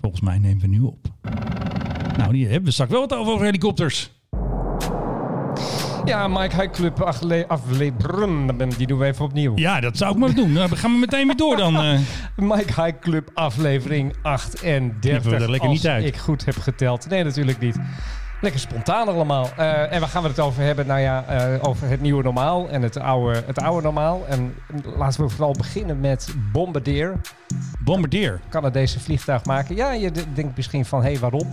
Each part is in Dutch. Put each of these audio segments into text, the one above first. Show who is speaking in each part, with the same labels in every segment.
Speaker 1: Volgens mij nemen we nu op. Nou, die hebben we straks wel wat over, over helikopters.
Speaker 2: Ja, Mike High Club afle- aflevering. Die doen we even opnieuw.
Speaker 1: Ja, dat zou ik maar doen. Nou, Dan gaan we meteen weer door dan. eh.
Speaker 2: Mike High Club aflevering 38.
Speaker 1: Knippen we er lekker
Speaker 2: als
Speaker 1: niet uit.
Speaker 2: ik goed heb geteld. Nee, natuurlijk niet. Lekker spontaan allemaal. Eh, en waar gaan we het over hebben? Nou ja, eh, over het nieuwe normaal en het oude, het oude normaal. En laten we vooral beginnen met Bombardier.
Speaker 1: Bombardier.
Speaker 2: Canadese vliegtuig maken. Ja, je denkt misschien van, hé, waarom?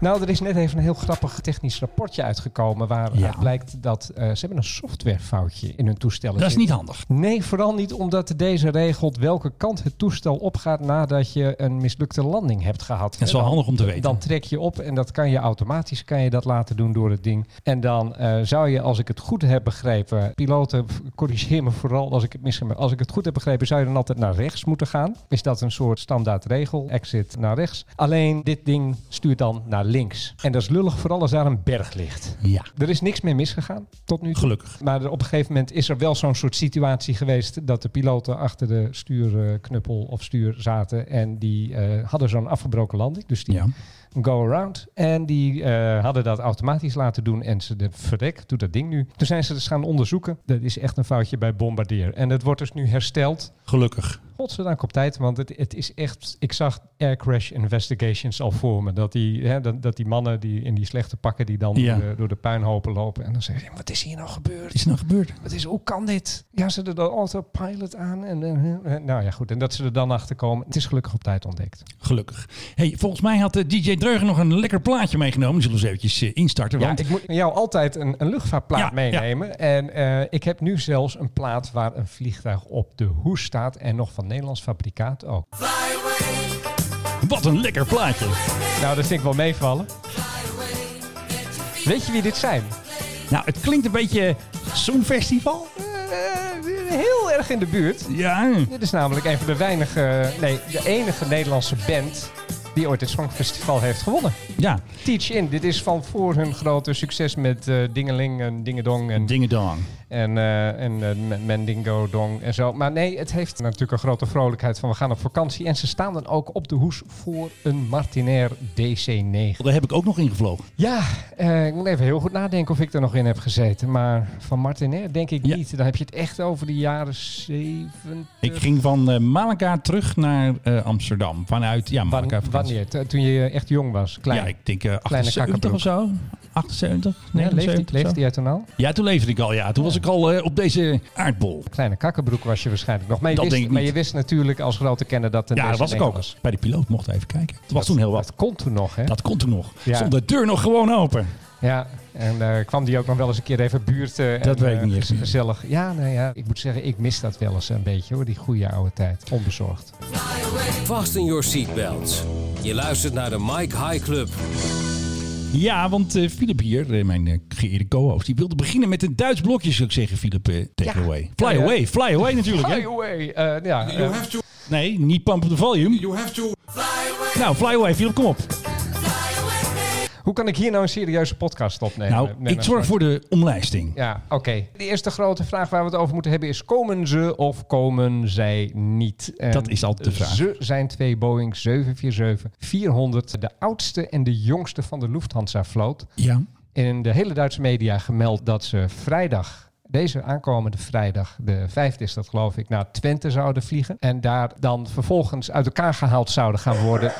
Speaker 2: Nou, er is net even een heel grappig technisch rapportje uitgekomen... waaruit
Speaker 1: Ja.
Speaker 2: blijkt dat eh, ze hebben een softwarefoutje in hun toestellen
Speaker 1: Dat is niet handig.
Speaker 2: Nee, vooral niet omdat deze regelt welke kant het toestel opgaat nadat je een mislukte landing hebt gehad.
Speaker 1: Dat is wel handig om te weten.
Speaker 2: Dan trek je op en dat kan je automatisch kan je dat laten doen door het ding. En dan eh, zou je, als ik het goed heb begrepen, piloten, corrigeer me vooral als ik het mis heb, als ik het goed heb begrepen, zou je dan altijd naar rechts moeten gaan. Is dat een soort standaard regel? Exit naar rechts. Alleen dit ding stuurt dan naar links. En dat is lullig vooral als daar een berg ligt.
Speaker 1: Ja,
Speaker 2: Er is niks meer misgegaan tot nu toe.
Speaker 1: gelukkig.
Speaker 2: Maar op een gegeven moment is er wel zo'n soort situatie geweest dat de piloten achter de stuurknuppel of stuur zaten en die eh, hadden zo'n afgebroken landing. Dus die
Speaker 1: Ja.
Speaker 2: Go-around. En die eh, hadden dat automatisch laten doen en ze de verrek, doet dat ding nu. Toen zijn ze dus gaan onderzoeken. Dat is echt een foutje bij Bombardier. En het wordt dus nu hersteld.
Speaker 1: Gelukkig.
Speaker 2: Godzijdank op tijd, want het, het is echt... Ik zag Air Crash Investigations al voor me. Dat die, hè, dat, dat die mannen die in die slechte pakken die dan
Speaker 1: Ja.
Speaker 2: door, de, door de puinhopen lopen. En dan zeggen ze, wat is hier nou gebeurd?
Speaker 1: Wat is er nou gebeurd?
Speaker 2: Wat is, hoe kan dit? Ja, ze er de autopilot aan. En, eh, eh, nou ja, goed. En dat ze er dan achter komen. Het is gelukkig op tijd ontdekt.
Speaker 1: Gelukkig. Hey, volgens mij had de DJ Dreugen nog een lekker plaatje meegenomen. Die zullen we eens eventjes eh, instarten.
Speaker 2: Ja,
Speaker 1: Want
Speaker 2: ik moet jou altijd een, een luchtvaartplaat
Speaker 1: Ja,
Speaker 2: meenemen. En eh, ik heb nu zelfs een plaat waar een vliegtuig op de hoes staat. En nog van Nederlands fabrikaat ook.
Speaker 1: wat een lekker plaatje.
Speaker 2: Nou, dat vind ik wel meevallen. Weet je wie dit zijn?
Speaker 1: Nou, het klinkt een beetje zo'n festival.
Speaker 2: Eh, heel erg in de buurt.
Speaker 1: Ja,
Speaker 2: Dit is namelijk een van de weinige, nee, de enige Nederlandse band die ooit het Songfestival heeft gewonnen.
Speaker 1: ja.
Speaker 2: Teach In, dit is van voor hun grote succes met eh Dingeling en Dingedong en,
Speaker 1: Dingedong.
Speaker 2: En, eh en eh, Mendingo Dong en zo. Maar nee, het heeft natuurlijk een grote vrolijkheid van we gaan op vakantie. En ze staan dan ook op de hoes voor een Martinair DC-9.
Speaker 1: Daar heb ik ook nog in gevlogen.
Speaker 2: Ja, eh, ik moet even heel goed nadenken of ik er nog in heb gezeten. Maar van Martinair denk ik
Speaker 1: Ja.
Speaker 2: niet. Dan heb je het echt over de jaren 70.
Speaker 1: Ik ging van Malaga terug naar Amsterdam. Vanuit, ja, Malaga.
Speaker 2: wanneer? Toen je echt jong was, klein.
Speaker 1: Ja, ik denk eh,
Speaker 2: Kleine
Speaker 1: 78 of zo. 78,
Speaker 2: Ja,
Speaker 1: 79
Speaker 2: leefde,
Speaker 1: of zo.
Speaker 2: leefde jij toen al?
Speaker 1: Ja, toen leefde ik al. Ja, toen was ik al eh, op deze aardbol.
Speaker 2: Kleine kakkenbroek was je waarschijnlijk nog. Maar je,
Speaker 1: Dat
Speaker 2: wist,
Speaker 1: denk ik
Speaker 2: maar je wist natuurlijk als grote kenner dat
Speaker 1: Ja, dat was ik
Speaker 2: DC-9
Speaker 1: ook. Bij de piloot mocht even kijken. Het was toen heel wat.
Speaker 2: Dat kon toen nog, hè?
Speaker 1: Dat kon toen nog.
Speaker 2: Ja.
Speaker 1: Stond de deur nog gewoon open.
Speaker 2: Ja, en eh, kwam die ook nog wel eens een keer even buurten.
Speaker 1: Dat
Speaker 2: en,
Speaker 1: weet ik
Speaker 2: eh,
Speaker 1: niet.
Speaker 2: Gezellig. Ja, nou ja, ik moet zeggen, ik mis dat wel eens een beetje hoor, die goede oude tijd. Onbezorgd.
Speaker 3: Fasten your seatbelts. Je luistert naar de Mike High Club.
Speaker 1: Ja, want eh Philip hier, eh, mijn eh, geëerde co-host, die wilde beginnen met een Duits blokje, zou ik zeggen, Philip. eh, take
Speaker 2: Ja.
Speaker 1: away. Fly away, fly away natuurlijk.
Speaker 2: Fly
Speaker 1: Hè?
Speaker 2: away. eh, ja,
Speaker 1: Nee, niet pump the volume.
Speaker 4: You have to
Speaker 1: Nou, fly away, Philip, kom op.
Speaker 2: hoe kan ik hier nou een serieuze podcast opnemen?
Speaker 1: Nou, ik zorg voor de omlijsting.
Speaker 2: Ja, oké. De eerste grote vraag waar we het over moeten hebben is: komen ze of komen zij niet? En
Speaker 1: Dat is altijd de vraag.
Speaker 2: Ze zijn twee Boeing 747-400, de oudste en de jongste van de Lufthansa-vloot.
Speaker 1: Ja.
Speaker 2: In de hele Duitse media gemeld dat ze vrijdag. Deze aankomende vrijdag, de vijfde is dat geloof ik, naar Twente zouden vliegen. En daar dan vervolgens uit elkaar gehaald zouden gaan worden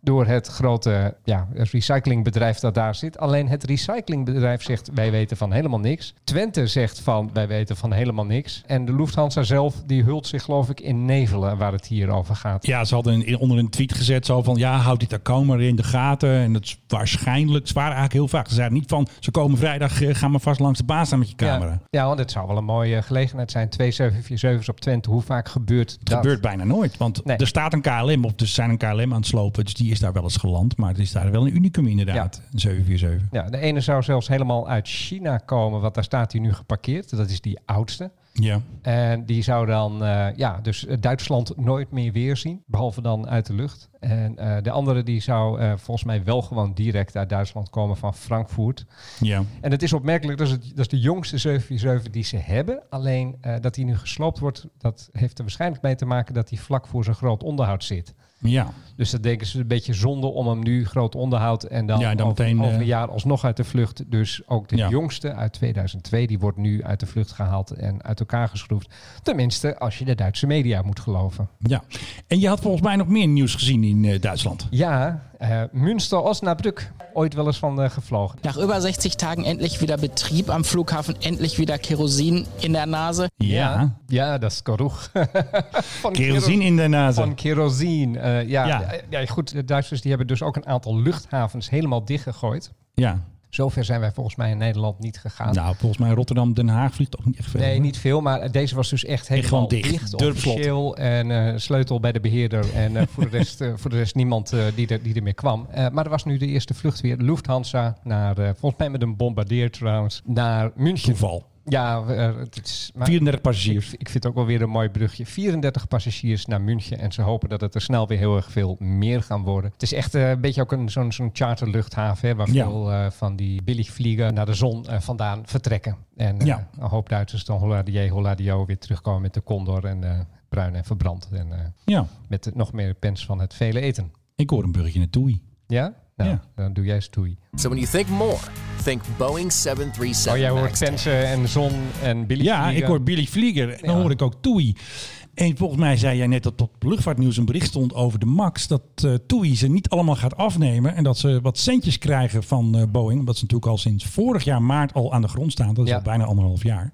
Speaker 2: door het grote ja, recyclingbedrijf dat daar zit. Alleen het recyclingbedrijf zegt wij weten van helemaal niks. Twente zegt van wij weten van helemaal niks. En de Lufthansa zelf die hult zich geloof ik in nevelen waar het hier over gaat.
Speaker 1: Ja, ze hadden een- onder een tweet gezet zo van... ja, houd dit account maar in de gaten. En dat is waarschijnlijk... Ze waren eigenlijk heel vaak. Ze zeiden niet van... ze komen vrijdag, eh, ga maar vast langs de baas staan met je camera.
Speaker 2: Ja, ja, want het zou wel een mooie gelegenheid zijn. Twee 747's op Twente. Hoe vaak gebeurt
Speaker 1: Het
Speaker 2: dat?
Speaker 1: gebeurt bijna nooit. Want
Speaker 2: Nee.
Speaker 1: er staat een KLM of er zijn een KLM aan het slopen. Dus die is daar wel eens geland. Maar het is daar wel een unicum inderdaad. Een 747.
Speaker 2: Ja, de ene zou zelfs helemaal uit China komen, want daar staat hij nu geparkeerd. Dat is die oudste.
Speaker 1: Ja.
Speaker 2: En die zou dan, eh, ja, dus eh, Duitsland nooit meer weerzien, behalve dan uit de lucht. En eh, de andere die zou volgens mij wel gewoon direct uit Duitsland komen van Frankfurt.
Speaker 1: Ja.
Speaker 2: En het is opmerkelijk, dat is, het, dat is de jongste 747 die ze hebben. Alleen dat die nu gesloopt wordt, dat heeft er waarschijnlijk mee te maken dat die vlak voor zijn groot onderhoud zit.
Speaker 1: Ja.
Speaker 2: Dus dat denken ze een beetje zonde om hem nu groot onderhoud en dan,
Speaker 1: Ja, dan
Speaker 2: over,
Speaker 1: meteen,
Speaker 2: over
Speaker 1: eh,
Speaker 2: een jaar alsnog uit de vlucht. Dus ook de
Speaker 1: Ja.
Speaker 2: jongste uit 2002, die wordt nu uit de vlucht gehaald en uit elkaar geschroefd. Tenminste, als je de Duitse media moet geloven.
Speaker 1: ja. En je had volgens mij nog meer nieuws gezien in eh, Duitsland.
Speaker 2: Ja, eh Münster, Osnabrück, ooit wel eens van eh, gevlogen.
Speaker 4: Nach über 60 Tagen endlich wieder Betrieb am Flughafen, endlich wieder Kerosin in der Nase.
Speaker 1: Ja.
Speaker 2: ja dat is Geruch. van
Speaker 1: Kerosine in de nazen.
Speaker 2: Van kerosine. eh, ja.
Speaker 1: Ja.
Speaker 2: Ja. ja, goed. De Duitsers die hebben dus ook een aantal luchthavens helemaal dichtgegooid.
Speaker 1: Ja.
Speaker 2: Zover zijn wij volgens mij in Nederland niet gegaan.
Speaker 1: Nou, volgens mij Rotterdam, Den Haag vliegt toch niet echt veel.
Speaker 2: Nee,
Speaker 1: hoor.
Speaker 2: niet veel, maar deze was dus echt helemaal
Speaker 1: dicht.
Speaker 2: dicht, officieel en eh, sleutel bij de beheerder en eh, voor, de rest, eh, voor de rest niemand eh, die, er, die er meer kwam. Eh, maar er was nu de eerste vlucht weer, Lufthansa, naar, eh, volgens mij met een bombardeer trouwens, naar München.
Speaker 1: Toeval.
Speaker 2: Ja, eh, het is, maar
Speaker 1: 34 passagiers.
Speaker 2: ik, ik vind het ook wel weer een mooi brugje. 34 passagiers naar München en ze hopen dat het er snel weer heel erg veel meer gaan worden. Het is echt eh, een beetje ook een, zo'n, zo'n charterluchthaven hè, waar
Speaker 1: Ja.
Speaker 2: veel eh, van die billigvliegen naar de zon vandaan vertrekken. En
Speaker 1: Ja.
Speaker 2: een hoop Duitsers dan Holladier, Holladio weer terugkomen met de Condor en bruin en verbrand. En
Speaker 1: Ja.
Speaker 2: met nog meer pens van het vele eten.
Speaker 1: Ik hoor een bruggetje naar Toei.
Speaker 2: Ja? Nou,
Speaker 1: Ja.
Speaker 2: dan doe jij stoei.
Speaker 5: So when you think more, think Boeing 737
Speaker 2: Oh, jij hoort
Speaker 5: MAX 10.
Speaker 2: pensen en zon en billig
Speaker 1: Ja, ik hoor Billy Vlieger. En dan
Speaker 2: Ja.
Speaker 1: hoor ik ook Toei. En volgens mij zei jij net dat op luchtvaartnieuws een bericht stond over de MAX. Dat eh Toei ze niet allemaal gaat afnemen. En dat ze wat centjes krijgen van eh, Boeing. Omdat ze natuurlijk al sinds vorig jaar maart al aan de grond staan. Dat is
Speaker 2: Ja.
Speaker 1: al bijna anderhalf jaar.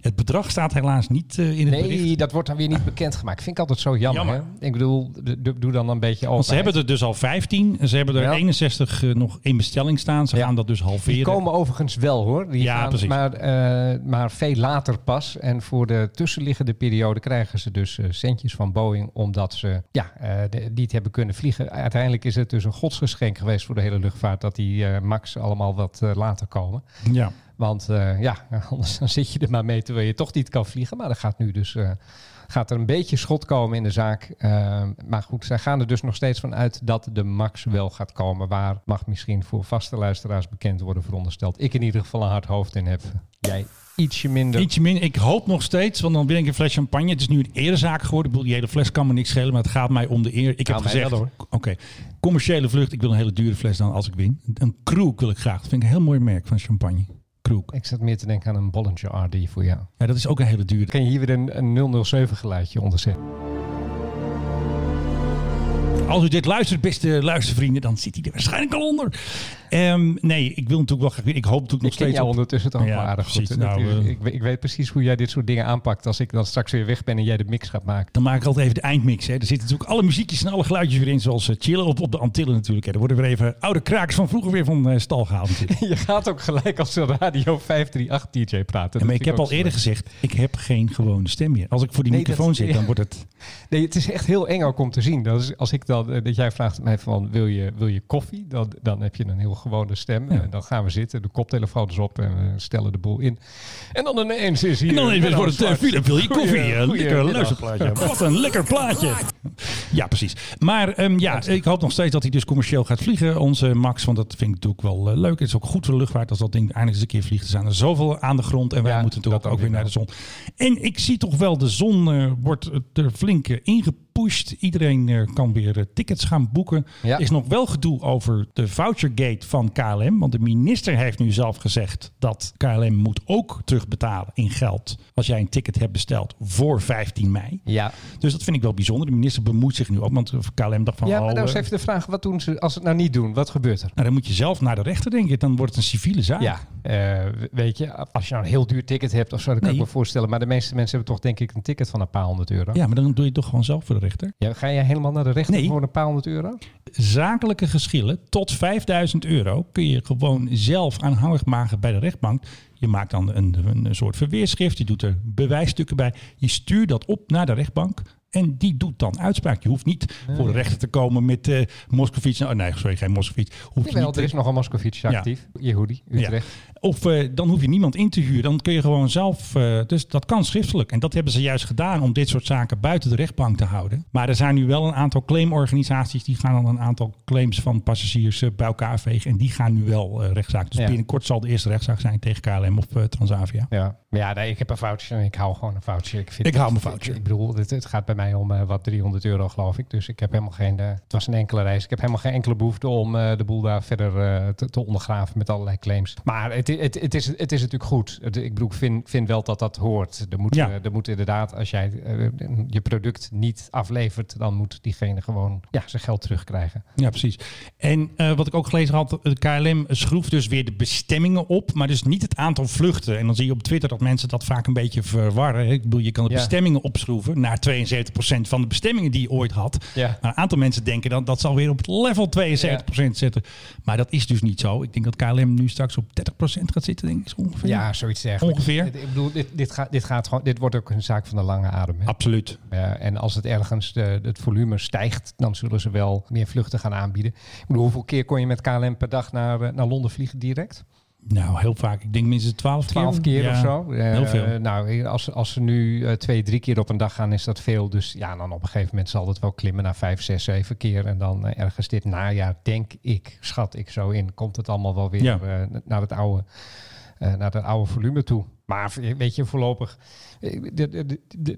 Speaker 1: Het bedrag staat helaas niet eh, in het
Speaker 2: Nee,
Speaker 1: bericht.
Speaker 2: dat wordt dan weer niet bekendgemaakt. Vind ik altijd zo jammer.
Speaker 1: Jammer.
Speaker 2: Hè? Ik bedoel, doe dan een beetje
Speaker 1: Want ze hebben er dus al 15. Ze hebben er
Speaker 2: Ja.
Speaker 1: 61 eh, nog in bestelling staan. Ze
Speaker 2: Ja.
Speaker 1: gaan dat dus halveren.
Speaker 2: Die komen overigens wel hoor. Die
Speaker 1: Ja,
Speaker 2: gaan,
Speaker 1: precies.
Speaker 2: Maar, eh, maar veel later pas. En voor de tussenliggende periode krijgen ze dus centjes van Boeing. Omdat ze ja, de- niet hebben kunnen vliegen. Uiteindelijk is het dus een godsgeschenk geweest voor de hele luchtvaart. Dat die MAX allemaal wat later komen.
Speaker 1: Ja.
Speaker 2: Want eh, ja, anders dan zit je er maar mee terwijl je toch niet kan vliegen. Maar er gaat nu dus eh, gaat er een beetje schot komen in de zaak. Eh, maar goed, zij gaan er dus nog steeds van uit dat de max wel gaat komen. Waar mag misschien voor vaste luisteraars bekend worden verondersteld. Ik in ieder geval een hard hoofd in heb. Jij ietsje minder.
Speaker 1: Ietsje minder. Ik hoop nog steeds, want dan win ik een fles champagne. Het is nu een erezaak geworden. Ik bedoel, die hele fles kan me niks schelen, maar het gaat mij om de eer. Ik heb gezegd, oké, commerciële vlucht. Ik wil een hele dure fles dan als ik win. Een Kroek wil ik graag. Dat vind ik een heel mooi merk van champagne. Kroek.
Speaker 2: Ik zat meer te denken aan een Bollinger RD voor jou.
Speaker 1: Ja, dat is ook een hele dure.
Speaker 2: Kan je hier weer een, een 007 geluidje onder zetten?
Speaker 1: Als u dit luistert, beste luistervrienden, dan zit hij er waarschijnlijk al onder. Ehm, nee, ik wil natuurlijk wel graag. Ik hoop natuurlijk nog
Speaker 2: Ik
Speaker 1: steeds
Speaker 2: jou
Speaker 1: op...
Speaker 2: ondertussen toch
Speaker 1: Ja,
Speaker 2: aardig
Speaker 1: precies.
Speaker 2: goed.
Speaker 1: Nou, eh,
Speaker 2: ik, weet- ik weet precies hoe jij dit soort dingen aanpakt als ik dan straks weer weg ben en jij de mix gaat maken.
Speaker 1: Dan maak ik altijd even de eindmix. Hè. Er zitten natuurlijk alle muziekjes en alle geluidjes weer in. Zoals eh, chillen op, op de Antillen natuurlijk. Hè. Er worden weer even oude krakers van vroeger weer van eh, stal gehaald natuurlijk.
Speaker 2: Je gaat ook gelijk als een Radio 538 DJ praten.
Speaker 1: Ja, maar
Speaker 2: Dat
Speaker 1: ik heb al eerder gezegd, ik heb geen gewone stem meer. Als ik voor die
Speaker 2: Nee,
Speaker 1: microfoon
Speaker 2: dat-
Speaker 1: zit, dan wordt het...
Speaker 2: Nee, het is echt heel eng ook om te zien. Dat is, als ik dan, eh, dat jij vraagt mij van, wil je, wil je koffie? Dan, dan heb je een heel gewone stem.
Speaker 1: Ja.
Speaker 2: En dan gaan we zitten, de koptelefoons op en we stellen de boel in. En dan ineens is hier...
Speaker 1: En dan
Speaker 2: Menno
Speaker 1: wordt het, eh. Philip, wil je koffie?
Speaker 2: Goeie-
Speaker 1: Eh, lekker luisterplaatje. Wat een lekker plaatje. Ja, precies. Maar ehm, ja, ik hoop nog steeds dat hij dus commercieel gaat vliegen, onze Max. Want dat vind ik natuurlijk wel eh, leuk. Het is ook goed voor de luchtvaart als dat ding eindelijk eens een keer vliegt. Er zijn er zoveel aan de grond en wij
Speaker 2: Ja,
Speaker 1: moeten natuurlijk ook,
Speaker 2: ook
Speaker 1: weer naar de zon. En ik zie toch wel, de zon eh, wordt er flink eh, ingepusht. Iedereen eh, kan weer eh, tickets gaan boeken.
Speaker 2: Ja.
Speaker 1: Er is nog wel gedoe over de vouchergate van KLM. Want de minister heeft nu zelf gezegd dat KLM moet ook terugbetalen in geld. Als jij een ticket hebt besteld voor 15 mei.
Speaker 2: Ja,
Speaker 1: Dus dat vind ik wel bijzonder. De minister bemoeit zich nu ook. Want KLM dacht van...
Speaker 2: ja
Speaker 1: oh,
Speaker 2: maar nou is
Speaker 1: eh,
Speaker 2: even de vraag, wat doen ze als ze het nou niet doen? Wat gebeurt er?
Speaker 1: nou, dan moet je zelf naar de rechter, denk ik. Dan wordt het een civiele zaak.
Speaker 2: Ja, eh, weet je, als je nou een heel duur ticket hebt of zo, dan kan
Speaker 1: Nee.
Speaker 2: ik me voorstellen. Maar de meeste mensen hebben toch denk ik een ticket van een paar honderd euro.
Speaker 1: Ja, maar dan doe je het toch gewoon zelf voor de rechter.
Speaker 2: Ja, ga jij helemaal naar de rechter
Speaker 1: Nee.
Speaker 2: voor een paar honderd euro?
Speaker 1: Zakelijke geschillen tot 5000 euro kun je gewoon zelf aanhangig maken bij de rechtbank. Je maakt dan een, een soort verweerschrift. Je doet er bewijsstukken bij. Je stuurt dat op naar de rechtbank. En die doet dan uitspraak. Je hoeft niet voor de rechter te komen met eh Moskovits. Oh, nee, sorry, geen Moskovits. Hoef je
Speaker 2: Jawel,
Speaker 1: niet,
Speaker 2: er is nog een Moscovici
Speaker 1: Ja.
Speaker 2: actief. Yehudi, Utrecht.
Speaker 1: Of eh, dan hoef je niemand in te huren. Dan kun je gewoon zelf. eh, dus dat kan schriftelijk. En dat hebben ze juist gedaan om dit soort zaken buiten de rechtbank te houden. Maar er zijn nu wel een aantal claimorganisaties. die gaan dan een aantal claims van passagiers eh, bij elkaar vegen. En die gaan nu wel eh rechtszaak. Dus
Speaker 2: Ja.
Speaker 1: binnenkort zal de eerste rechtszaak zijn tegen KLM of eh, Transavia.
Speaker 2: Ja, ja, nee, ik heb een voucher en ik hou gewoon een voucher. Ik, vind
Speaker 1: Ik hou mijn voucher.
Speaker 2: Ik, ik bedoel, het, het gaat bij mij om eh, wat 300 euro, geloof ik. Dus ik heb helemaal geen... eh, het was een enkele reis. Ik heb helemaal geen enkele behoefte om eh, de boel daar verder te, te ondergraven met allerlei claims. Maar het, het, het, is, het is natuurlijk goed. Het- ik bedoel, ik vind, vind wel dat dat hoort. Er moet,
Speaker 1: Ja.
Speaker 2: er moet inderdaad, als jij je product niet aflevert, dan moet diegene gewoon ja, zijn geld terugkrijgen.
Speaker 1: Ja, precies. En wat ik ook gelezen had, KLM schroeft dus weer de bestemmingen op, maar dus niet het aantal vluchten. En dan zie je op Twitter dat mensen dat vaak een beetje verwarren. Ik bedoel, je kan de
Speaker 2: Ja.
Speaker 1: bestemmingen opschroeven naar 72% van de bestemmingen die je ooit had.
Speaker 2: Ja.
Speaker 1: Maar een aantal mensen denken dat dat zal weer op het level 72% zitten. Maar dat is dus niet zo. Ik denk dat KLM nu straks op 30% gaat zitten, denk ik ongeveer.
Speaker 2: Ja, zoiets dergelijks.
Speaker 1: Ongeveer.
Speaker 2: Ik bedoel, dit, dit, gaat, dit, gaat gewoon, dit wordt ook een zaak van de lange adem. Hè?
Speaker 1: Absoluut.
Speaker 2: Ja, en als het ergens de, het volume stijgt, dan zullen ze wel meer vluchten gaan aanbieden. Ik bedoel, hoeveel keer kon je met KLM per dag naar, eh, naar Londen vliegen direct?
Speaker 1: Nou, heel vaak. Ik denk minstens 12 keer.
Speaker 2: Twaalf keer
Speaker 1: Ja,
Speaker 2: of zo. Eh,
Speaker 1: Heel veel.
Speaker 2: nou, als, als ze nu eh, twee, drie keer op een dag gaan, is dat veel. Dus ja, dan op een gegeven moment zal het wel klimmen naar vijf, zes, zeven keer. En dan eh, ergens dit najaar, denk ik, schat ik zo in, komt het allemaal wel weer
Speaker 1: Ja.
Speaker 2: naar het oude. naar het oude volume toe. Maar weet je, voorlopig. eh,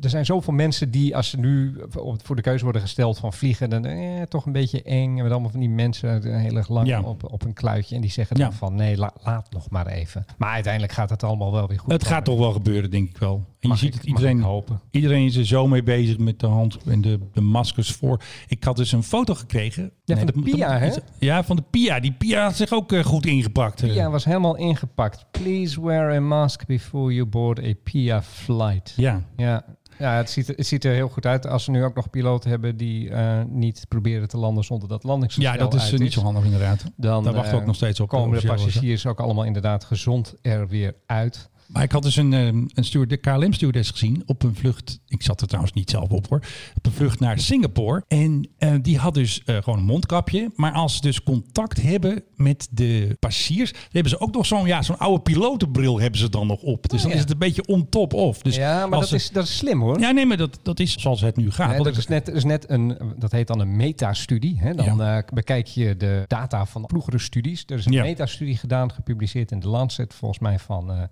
Speaker 2: Er zijn zoveel mensen die, als ze nu voor de keuze worden gesteld van vliegen, dan eh, toch een beetje eng. En met allemaal van die mensen eh, heel erg lang
Speaker 1: Ja.
Speaker 2: op, op een kluitje. En die zeggen
Speaker 1: Ja.
Speaker 2: dan van nee, la- laat nog maar even. Maar uiteindelijk gaat het allemaal wel weer goed.
Speaker 1: Het gaat toch wel gebeuren, denk ik wel. En je ziet
Speaker 2: ik-
Speaker 1: het, iedereen,
Speaker 2: hopen.
Speaker 1: iedereen is er zo mee bezig met de hand en de, de maskers voor. Ik had dus een foto gekregen.
Speaker 2: Ja, van de
Speaker 1: dat-
Speaker 2: Pia, hè?
Speaker 1: Ja, van de Pia. Die Pia had zich ook eh, goed ingepakt.
Speaker 2: Pia was helemaal ingepakt. Please wear a mask before you board a Pia flight.
Speaker 1: Ja,
Speaker 2: Ja, ja het, ziet er, het ziet er heel goed uit. Als ze nu ook nog piloten hebben die eh, niet proberen te landen zonder dat landingsgestel
Speaker 1: ja dat is eh, niet zo handig inderdaad.
Speaker 2: Dan
Speaker 1: Daar wachten we ook
Speaker 2: eh,
Speaker 1: nog steeds op.
Speaker 2: komen de passagiers ook allemaal inderdaad gezond er weer uit.
Speaker 1: Maar ik had dus een, eh, een steward, KLM stewardess gezien op een vlucht. Ik zat er trouwens niet zelf op hoor. Op een vlucht naar Singapore. En eh, die had dus eh, gewoon een mondkapje. Maar als ze dus contact hebben met de passagiers, dan hebben ze ook nog zo'n ja, zo'n oude pilotenbril hebben ze dan nog op. Dus dan
Speaker 2: ja.
Speaker 1: is het een beetje on top of. Dus
Speaker 2: ja, maar dat
Speaker 1: ze-
Speaker 2: is, dat is slim hoor.
Speaker 1: Ja, nee, maar dat, dat is zoals het nu gaat. Want
Speaker 2: dat, is net, dat is net een, dat heet dan een metastudie. Hè? Dan eh, bekijk je de data van vroegere studies. Er is een metastudie gedaan, gepubliceerd in de Lancet, volgens mij van,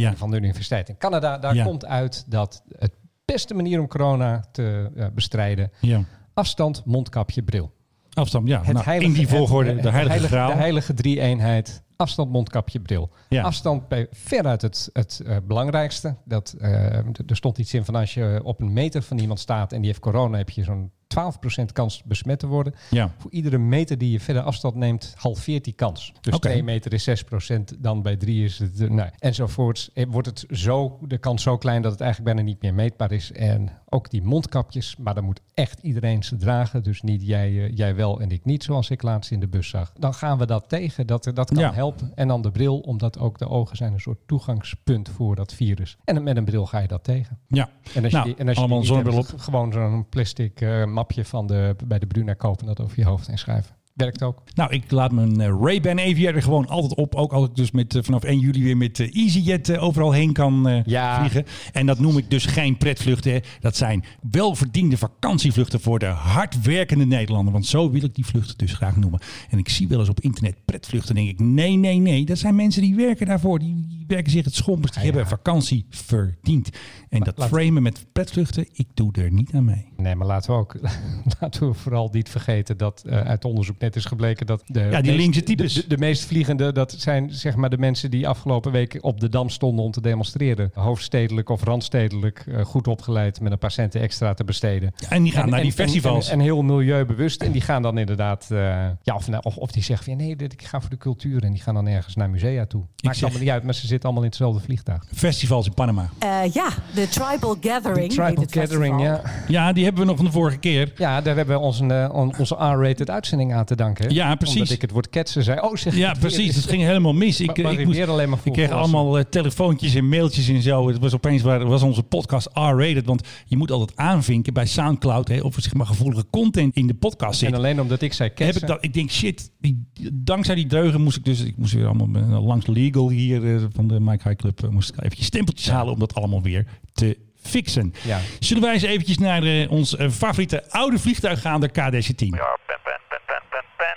Speaker 1: Ja.
Speaker 2: van de Universiteit in Canada. Daar
Speaker 1: Ja.
Speaker 2: komt uit dat het beste manier om corona te eh, bestrijden,
Speaker 1: ja.
Speaker 2: afstand, mondkapje, bril.
Speaker 1: Afstand, ja.
Speaker 2: Het
Speaker 1: Nou,
Speaker 2: heilige,
Speaker 1: in die volgorde,
Speaker 2: het-
Speaker 1: de heilige
Speaker 2: heilige,
Speaker 1: graal.
Speaker 2: de heilige drie-eenheid. Afstand, mondkapje, bril.
Speaker 1: Ja.
Speaker 2: Afstand bij veruit het, het eh, belangrijkste. Dat, eh, er stond iets in van als je op een meter van iemand staat en die heeft corona, heb je zo'n 12% kans besmet te worden.
Speaker 1: Ja.
Speaker 2: Voor iedere meter die je verder afstand neemt, halveert die kans. Dus
Speaker 1: Oké.
Speaker 2: 2 meter is 6%, dan bij 3 is het, eh, nou, enzovoorts. Eh, Wordt het zo, de kans zo klein dat het eigenlijk bijna niet meer meetbaar is. En ook die mondkapjes, maar dan moet echt iedereen ze dragen. Dus niet jij, eh, jij wel en ik niet, zoals ik laatst in de bus zag. Dan gaan we dat tegen, dat, dat kan
Speaker 1: Ja.
Speaker 2: helpen. En dan de bril, omdat ook de ogen zijn een soort toegangspunt voor dat virus. En met een bril ga je dat tegen.
Speaker 1: ja.
Speaker 2: En als je
Speaker 1: Nou,
Speaker 2: die, en als je
Speaker 1: allemaal
Speaker 2: die hebt, gewoon zo'n plastic eh, van de, bij de Bruna kopen, dat over je hoofd heen schrijven. Werkt ook.
Speaker 1: Nou, ik laat mijn eh, Ray-Ban Aviator gewoon altijd op. Ook als ik dus met, eh, vanaf 1 juli weer met eh, EasyJet overal heen kan
Speaker 2: Ja.
Speaker 1: vliegen. En dat noem ik dus geen pretvluchten. hè. Dat zijn welverdiende vakantievluchten voor de hardwerkende Nederlander. Want zo wil ik die vluchten dus graag noemen. En ik zie wel eens op internet pretvluchten. denk ik, nee, nee, nee. Dat zijn mensen die werken daarvoor. Die, die werken zich het schompers. Die
Speaker 2: Ja, ja.
Speaker 1: hebben vakantie verdiend. En dat framen met pretvluchten, ik doe er niet aan mee.
Speaker 2: Nee, maar laten we ook laten we vooral niet vergeten dat eh, uit onderzoek net is gebleken dat de,
Speaker 1: Ja, die
Speaker 2: meest,
Speaker 1: linkse types.
Speaker 2: De, de, de meest vliegende, dat zijn zeg maar de mensen die afgelopen week op de Dam stonden om te demonstreren. Hoofdstedelijk of randstedelijk, eh, goed opgeleid met een paar centen extra te besteden.
Speaker 1: En die gaan naar die festivals.
Speaker 2: En, en, heel milieubewust. En die gaan dan inderdaad, eh, ja, of, nou, of, of die zeggen van nee, dit, ik ga voor de cultuur. En die gaan dan ergens naar musea toe. Maakt
Speaker 1: zeg-
Speaker 2: allemaal niet uit, maar ze zitten allemaal in hetzelfde vliegtuig.
Speaker 1: Festivals in Panama.
Speaker 6: Eh, ja, de Tribal Gathering.
Speaker 2: Tribal
Speaker 6: heet het
Speaker 2: Gathering,
Speaker 6: festival.
Speaker 2: ja.
Speaker 1: Ja, die hebben we nog van de vorige keer.
Speaker 2: Ja, daar hebben we onze, eh, on- onze R-rated uitzending aan te danken. hè?
Speaker 1: Ja, precies.
Speaker 2: Omdat ik het woord ketsen zei. Oh, zeg
Speaker 1: Ja, precies. Het ging helemaal mis. Ik,
Speaker 2: Maar- maar
Speaker 1: ik, moest,
Speaker 2: alleen maar
Speaker 1: ik kreeg allemaal eh, telefoontjes en mailtjes en zo. Het was opeens waar, was onze podcast R-rated. Want je moet altijd aanvinken bij Soundcloud hè, of er zeg maar gevoelige content in de podcast zit.
Speaker 2: En alleen omdat ik zei
Speaker 1: heb
Speaker 2: ketsen.
Speaker 1: ik, dat, ik denk, shit, die, dankzij die dreugen moest ik dus, ik moest weer allemaal eh, langs legal hier eh, van de Mike High Club, eh, moest ik eventjes stempeltjes halen om dat allemaal weer te fixen.
Speaker 2: Ja.
Speaker 1: Zullen wij eens eventjes naar eh, ons eh, favoriete oude vliegtuig gaan, de KDC-10?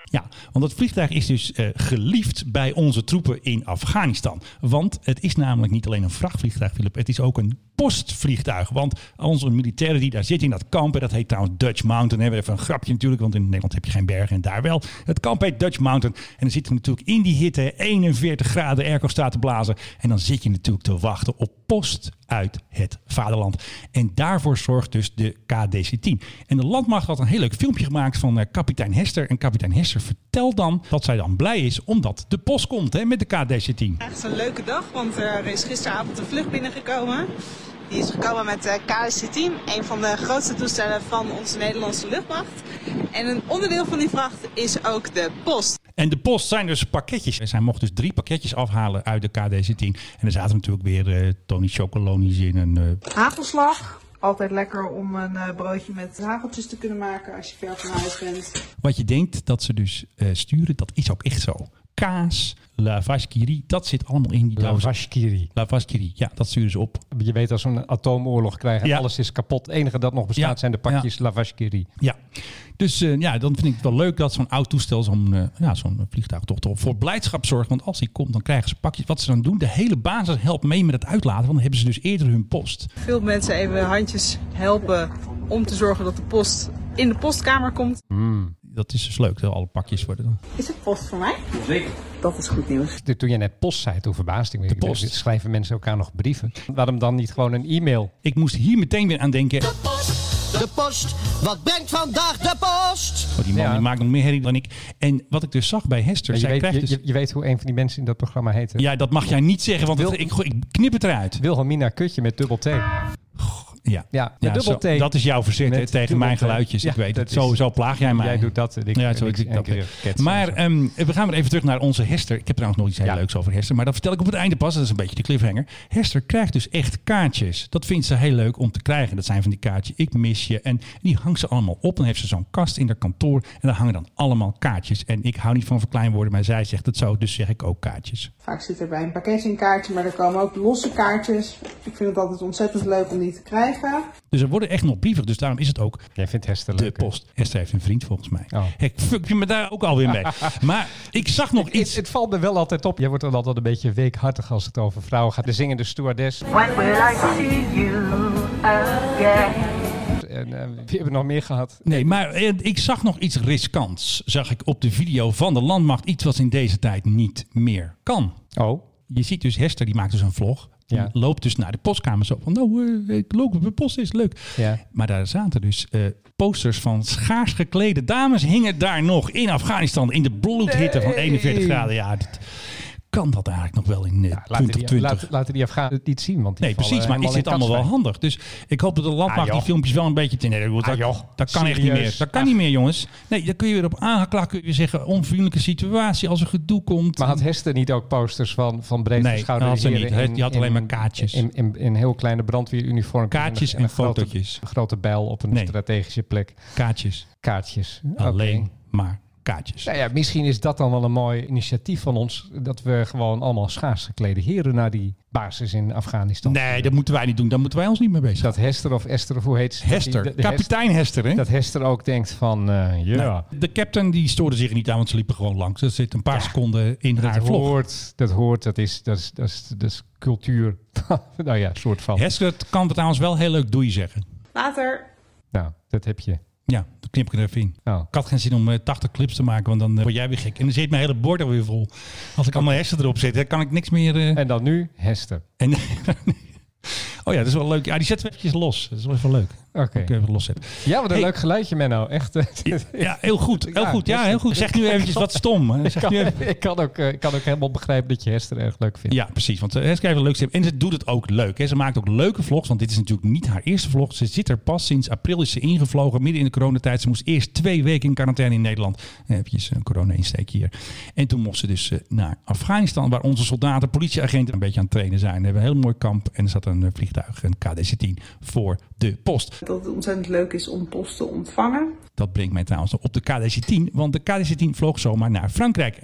Speaker 1: Ja, want dat vliegtuig is dus eh, geliefd bij onze troepen in Afghanistan. Want het is namelijk niet alleen een vrachtvliegtuig, Philip. Het is ook een postvliegtuig. Want onze militairen die daar zitten in dat kamp, en dat heet trouwens Dutch Mountain. Hebben even een grapje natuurlijk, want in Nederland heb je geen bergen en daar wel. Het kamp heet Dutch Mountain. En dan zitten we natuurlijk in die hitte 41 graden airco staat te blazen. En dan zit je natuurlijk te wachten op post uit het vaderland. En daarvoor zorgt dus de KDC-10. En de landmacht had een heel leuk filmpje gemaakt van eh, kapitein Hester. En kapitein Hester vertelt dan dat zij dan blij is omdat de post komt hè, met de KDC-10.
Speaker 7: Echt een leuke dag, want er is gisteravond een vlucht binnengekomen. Die is gekomen met de KSC-10, een van de grootste toestellen van onze Nederlandse luchtmacht. En een onderdeel van die vracht is ook de post.
Speaker 1: En de post zijn dus pakketjes. Zij mocht dus drie pakketjes afhalen uit de KDC-10. En er zaten natuurlijk weer eh, Tony Chocolonis in. En, eh,
Speaker 7: Hagelslag. Altijd lekker om een eh, broodje met hageltjes te kunnen maken als je ver van huis bent.
Speaker 1: wat je denkt dat ze dus eh, sturen, dat is ook echt zo. Kaas, la vache qui rit, dat zit allemaal in die doos.
Speaker 2: Lavashkiri.
Speaker 1: La vache qui rit, ja, dat sturen ze op.
Speaker 2: Je weet als we een atoomoorlog krijgen,
Speaker 1: Ja.
Speaker 2: alles is kapot. Het enige dat nog bestaat
Speaker 1: Ja,
Speaker 2: zijn de pakjes Lavashkiri.
Speaker 1: Ja, dus eh, ja, dan vind ik het wel leuk dat zo'n oud toestel, zo'n eh, ja, zo'n vliegtuig toch, toch voor blijdschap zorgt. Want als die komt, dan krijgen ze pakjes. Wat ze dan doen, de hele basis helpt mee met het uitlaten. Want dan hebben ze dus eerder hun post.
Speaker 7: Veel mensen even handjes helpen om te zorgen dat de post in de postkamer komt.
Speaker 1: Dat is dus leuk, dat alle pakjes worden dan.
Speaker 7: Is het post voor mij? Zeker. Dat is goed nieuws.
Speaker 2: Toen je net post zei, toen verbaasde ik me.
Speaker 1: De post.
Speaker 2: Schrijven mensen elkaar nog brieven? Waarom dan niet gewoon een e-mail?
Speaker 1: Ik moest hier meteen weer aan denken.
Speaker 8: De post, wat brengt vandaag de post?
Speaker 1: Oh, die man
Speaker 2: Ja.
Speaker 1: die maakt nog meer herrie dan ik. En wat ik dus zag bij Hester, zij
Speaker 2: weet,
Speaker 1: krijgt
Speaker 2: je,
Speaker 1: dus...
Speaker 2: je, je weet hoe een van die mensen in dat programma heette.
Speaker 1: Ja, dat mag jij niet zeggen, want
Speaker 2: Wil-
Speaker 1: het- ik, ik knip het eruit.
Speaker 2: Wilhelmina Kutje met dubbel T.
Speaker 1: Ja,
Speaker 2: Ja, dubbel
Speaker 1: zo-. Dat is jouw verzet hè, tegen mijn geluidjes.
Speaker 2: Ja,
Speaker 1: ik weet het. Zo,
Speaker 2: is-
Speaker 1: zo plaag jij mij.
Speaker 2: Jij doet dat ik-
Speaker 1: ja, zo
Speaker 2: ik-
Speaker 1: ik, dat.
Speaker 2: ketsen
Speaker 1: Maar ehm, we gaan weer even terug naar onze Hester. Ik heb trouwens nog iets heel
Speaker 2: Ja.
Speaker 1: leuks over Hester. Maar dat vertel ik op het einde pas. Dat is een beetje de cliffhanger. Hester krijgt dus echt kaartjes. Dat vindt ze heel leuk om te krijgen. Dat zijn van die kaartjes. Ik mis je. En die hangt ze allemaal op. Dan heeft ze zo'n kast in haar kantoor. En daar hangen dan allemaal kaartjes. En ik hou niet van verkleinwoorden. Maar zij zegt het zo. Dus zeg ik ook kaartjes.
Speaker 7: Vaak zit er bij een pakketje een kaartje, maar er komen ook losse kaartjes. Ik vind het altijd ontzettend leuk om die te krijgen.
Speaker 1: Dus er worden echt nog brieven. Dus daarom is het ook
Speaker 2: Jij vindt Hester
Speaker 1: de
Speaker 2: leuk.
Speaker 1: post. Hester heeft een vriend volgens mij.
Speaker 2: Oh.
Speaker 1: Ik fuck je me daar ook alweer mee. maar ik zag nog
Speaker 2: Het,
Speaker 1: iets.
Speaker 2: het valt me wel altijd op. Jij wordt dan altijd een beetje weekhartig als het over vrouwen gaat. De zingende stewardess.
Speaker 6: When will I see you again?
Speaker 2: En eh, wie hebben we nog meer gehad?
Speaker 1: Nee, maar eh, ik zag nog iets riskants. Zag ik op de video van de landmacht. Iets wat in deze tijd niet meer kan.
Speaker 2: Oh,
Speaker 1: Je ziet dus Hester, die maakt dus een vlog.
Speaker 2: Ja.
Speaker 1: loopt dus naar de postkamer zo van, nou, eh, ik loop op de post, is leuk.
Speaker 2: ja.
Speaker 1: Maar daar zaten dus eh, posters van schaars geklede dames hingen daar nog in Afghanistan. In de bloedhitte van 41 graden. Ja, kan dat eigenlijk nog wel in eh,
Speaker 2: Ja, laten, die,
Speaker 1: 2020?
Speaker 2: laten, die Afghanen het niet zien. Want die
Speaker 1: Nee, precies. Maar is dit
Speaker 2: in
Speaker 1: allemaal wel handig? Dus ik hoop dat de landmacht
Speaker 2: Ah,
Speaker 1: die filmpjes wel een beetje... te- Nee, dat,
Speaker 2: Ah, joh.
Speaker 1: dat kan echt niet meer. Dat kan
Speaker 2: Ach.
Speaker 1: niet meer, jongens. Nee, daar kun je weer op aangeklaagd. Kun je zeggen, onvriendelijke situatie als er gedoe komt.
Speaker 2: Maar had Hester niet ook posters van, van breed
Speaker 1: Nee,
Speaker 2: geschouderde
Speaker 1: had ze niet.
Speaker 2: in-
Speaker 1: Die had alleen
Speaker 2: in-
Speaker 1: maar kaartjes.
Speaker 2: In, in, in heel kleine brandweeruniform.
Speaker 1: Kaartjes en fotootjes.
Speaker 2: Een grote bijl op een
Speaker 1: Nee.
Speaker 2: strategische plek.
Speaker 1: Kaartjes.
Speaker 2: Kaartjes.
Speaker 1: Alleen maar kaartjes.
Speaker 2: Nou ja, misschien is dat dan wel een mooi initiatief van ons. Dat we gewoon allemaal schaars geklede heren naar die basis in Afghanistan.
Speaker 1: Nee, dat moeten wij niet doen. Daar moeten wij ons niet mee bezig
Speaker 2: Dat Hester of Esther of hoe heet ze?
Speaker 1: Hester.
Speaker 2: Dat die- de- de
Speaker 1: Kapitein Hester, hè?
Speaker 2: Dat Hester ook denkt van, eh, ja,
Speaker 1: Nou, de captain die stoorde zich er niet aan, want ze liepen gewoon langs. Er zit een paar seconden in haar
Speaker 2: dat
Speaker 1: vlog.
Speaker 2: hoort, dat hoort, dat is, dat is, dat is, dat is cultuur. nou ja, soort van.
Speaker 1: Hester kan het trouwens wel heel leuk doei zeggen.
Speaker 7: Later.
Speaker 2: Nou, dat heb je.
Speaker 1: Ja, dan knip ik er even in.
Speaker 2: Oh.
Speaker 1: Ik had geen zin om eh, 80 clips te maken, want dan eh, word jij weer gek. En dan zit mijn hele bord alweer vol. Als ik allemaal Hester erop zet, dan kan ik niks meer... eh,
Speaker 2: En dan nu Hester.
Speaker 1: en, oh ja, dat is wel leuk. Ja, die zetten we eventjes los. Dat is wel even leuk.
Speaker 2: Oké.
Speaker 1: Even loszetten.
Speaker 2: Ja, wat een
Speaker 1: Hey.
Speaker 2: leuk geluidje, Menno. Echt. eh,
Speaker 1: Ja, heel goed. Heel
Speaker 2: Ja,
Speaker 1: goed. Ja, heel goed. Zeg nu eventjes wat stom. hè.
Speaker 2: ik,
Speaker 1: Zeg
Speaker 2: kan,
Speaker 1: nu even-
Speaker 2: ik, kan ook, eh, ik kan ook helemaal begrijpen dat je Hester erg leuk vindt.
Speaker 1: Ja, precies. Want uh, Hester heeft een leuk stem. En ze doet het ook leuk. Hè. Ze maakt ook leuke vlogs. Want dit is natuurlijk niet haar eerste vlog. Ze zit er pas sinds april is ze ingevlogen. Midden in de coronatijd. Ze moest eerst twee weken in quarantaine in Nederland. Even een corona-insteek hier. En toen mocht ze dus eh, naar Afghanistan. Waar onze soldaten, politieagenten een beetje aan het trainen zijn. We hebben een heel mooi kamp. En er zat een eh, vliegtuig, een KDC-10, voor de post.
Speaker 7: Dat het ontzettend leuk is om post te ontvangen.
Speaker 1: Dat brengt mij trouwens op de KDC-10. Want de KDC-10 vloog zomaar naar Frankrijk.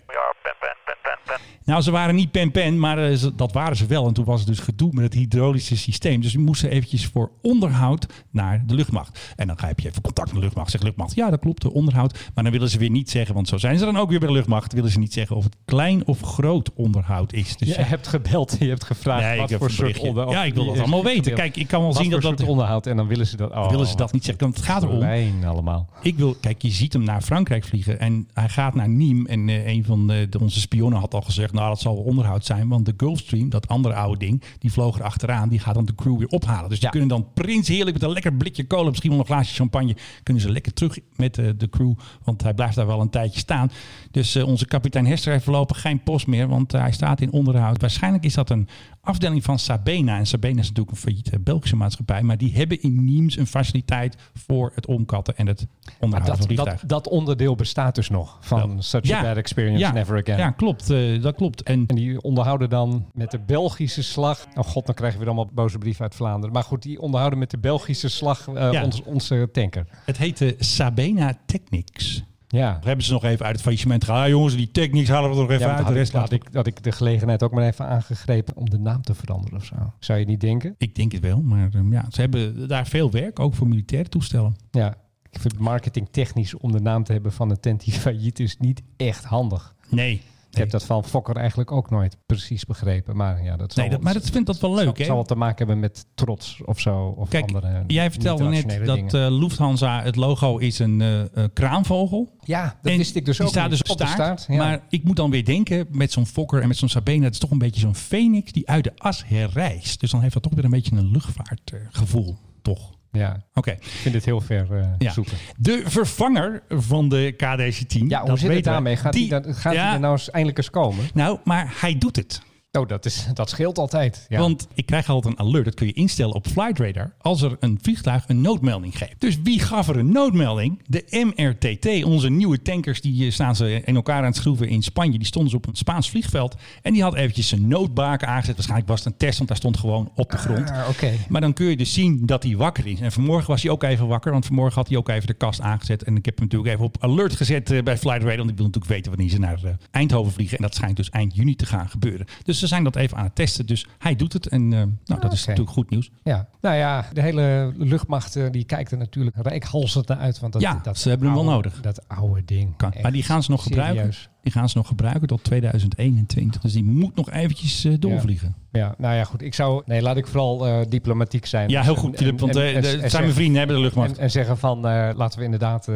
Speaker 1: Nou, ze waren niet pen-pen, maar eh, dat waren ze wel. En toen was het dus gedoe met het hydraulische systeem. Dus we moesten eventjes voor onderhoud naar de luchtmacht. En dan ga je even contact met de luchtmacht. Zeg luchtmacht, ja dat klopt, de onderhoud. Maar dan willen ze weer niet zeggen, want zo zijn ze dan ook weer bij de luchtmacht. Willen ze niet zeggen of het klein of groot onderhoud is. Dus
Speaker 2: Je hebt gebeld, je hebt gevraagd
Speaker 1: Nee,
Speaker 2: wat voor soort onderhoud.
Speaker 1: Ja, ik wil dat allemaal weten. Kijk, ik kan wel
Speaker 2: Wat
Speaker 1: zien dat dat-
Speaker 2: onderhoud en dan willen ze dat. Oh,
Speaker 1: willen ze dat niet zeggen. Want het gaat erom.
Speaker 2: Allemaal.
Speaker 1: Ik wil, kijk, je ziet hem naar Frankrijk vliegen en hij gaat naar Nîmes. En eh, een van de, de- onze spionnen had al gezegd, nou dat zal wel onderhoud zijn. Want de Gulfstream, dat andere oude ding, die vloog er achteraan. Die gaat dan de crew weer ophalen. Dus die
Speaker 2: Ja.
Speaker 1: kunnen dan prins heerlijk met een lekker blikje kolen, misschien wel een glaasje champagne, kunnen ze lekker terug met eh, de crew. Want hij blijft daar wel een tijdje staan. Dus eh, onze kapitein Hester heeft voorlopig geen post meer, want eh, hij staat in onderhoud. Waarschijnlijk is dat een afdeling van Sabena. En Sabena is natuurlijk een failliete Belgische maatschappij. Maar die hebben in Nîmes een faciliteit voor het omkatten en het onderhouden van
Speaker 2: Dat,
Speaker 1: vliegtuigen.
Speaker 2: dat, dat onderdeel bestaat dus nog van
Speaker 1: Wel.
Speaker 2: Such a Bad Experience
Speaker 1: ja,
Speaker 2: Never Again.
Speaker 1: Ja, klopt. eh, dat klopt. En
Speaker 2: En die onderhouden dan met de Belgische slag. Oh god, dan krijgen we allemaal boze brieven uit Vlaanderen. Maar goed, die onderhouden met de Belgische slag eh,
Speaker 1: Ja.
Speaker 2: ons, onze tanker.
Speaker 1: het heette Sabena Technics.
Speaker 2: Ja.
Speaker 1: Daar hebben ze nog even uit het faillissement gehaald. Ah, jongens, die Technics halen we er nog even
Speaker 2: Ja,
Speaker 1: uit. De rest
Speaker 2: had, ik, had ik de gelegenheid ook maar even aangegrepen om de naam te veranderen of zo. Zou je niet denken?
Speaker 1: Ik denk het wel, maar eh, ja, ze hebben daar veel werk, ook voor militaire toestellen.
Speaker 2: Ja. Ik vind marketingtechnisch om de naam te hebben van een tent die failliet is niet echt handig.
Speaker 1: Nee.
Speaker 2: Ik heb dat van Fokker eigenlijk ook nooit precies begrepen. Maar ja, dat zal,
Speaker 1: Nee, dat, maar dat vindt dat wel leuk, hè?
Speaker 2: zal wel te maken hebben met trots of zo. Of
Speaker 1: Kijk,
Speaker 2: andere
Speaker 1: jij vertelde net dat eh, Lufthansa, het logo is een eh, eh, kraanvogel.
Speaker 2: ja, dat
Speaker 1: En
Speaker 2: wist ik dus
Speaker 1: die
Speaker 2: ook
Speaker 1: staat
Speaker 2: niet.
Speaker 1: dus op, de staart.
Speaker 2: ja.
Speaker 1: Maar ik moet dan weer denken met zo'n Fokker en met zo'n Sabena. Het is toch een beetje zo'n phoenix die uit de as herrijst. Dus dan heeft dat toch weer een beetje een luchtvaartgevoel, toch?
Speaker 2: Ja,
Speaker 1: Oké.
Speaker 2: ik vind dit heel ver eh,
Speaker 1: Ja.
Speaker 2: zoeken.
Speaker 1: De vervanger van de KDC-10.
Speaker 2: Ja, hoe
Speaker 1: dat
Speaker 2: zit het daarmee? Gaat
Speaker 1: Die-
Speaker 2: hij dan, gaat
Speaker 1: ja,
Speaker 2: hij er nou eens eindelijk eens komen?
Speaker 1: Nou, maar hij doet het.
Speaker 2: Oh, dat, is, dat scheelt altijd. Ja.
Speaker 1: Want ik krijg altijd een alert, dat kun je instellen op Flight Radar, als er een vliegtuig een noodmelding geeft. Dus wie gaf er een noodmelding? De MRTT, onze nieuwe tankers, die eh, staan ze in elkaar aan het schroeven in Spanje. Die stonden ze op een Spaans vliegveld en die had eventjes zijn noodbaken aangezet. Waarschijnlijk was het een test, want hij stond gewoon op de grond.
Speaker 2: Ah.
Speaker 1: Maar dan kun je dus zien dat hij wakker is. En vanmorgen was hij ook even wakker, want vanmorgen had hij ook even de kast aangezet. En ik heb hem natuurlijk even op alert gezet eh, bij Flight Radar, want ik wil natuurlijk weten wanneer ze naar eh, Eindhoven vliegen. En dat schijnt dus eind juni te gaan gebeuren. Dus ze zijn dat even aan het testen. Dus hij doet het en eh, nou, dat is natuurlijk goed nieuws.
Speaker 2: Ja, nou ja, de hele luchtmacht eh, die kijkt er natuurlijk rijkhalsend naar uit. Want dat,
Speaker 1: Ja,
Speaker 2: dat
Speaker 1: ze hebben hem wel nodig.
Speaker 2: Dat oude ding.
Speaker 1: Kan. Maar die gaan ze nog
Speaker 2: serieus.
Speaker 1: gebruiken. Die gaan ze nog gebruiken tot 2021. Dus die moet nog eventjes eh, doorvliegen.
Speaker 2: Ja, nou ja, goed. Ik zou... Nee, laat ik vooral eh, diplomatiek zijn.
Speaker 1: Ja, heel goed,
Speaker 2: en-.
Speaker 1: Want
Speaker 2: en-
Speaker 1: eh, de- zijn mijn vrienden, hebben de luchtmacht.
Speaker 2: En, en zeggen van, laten we inderdaad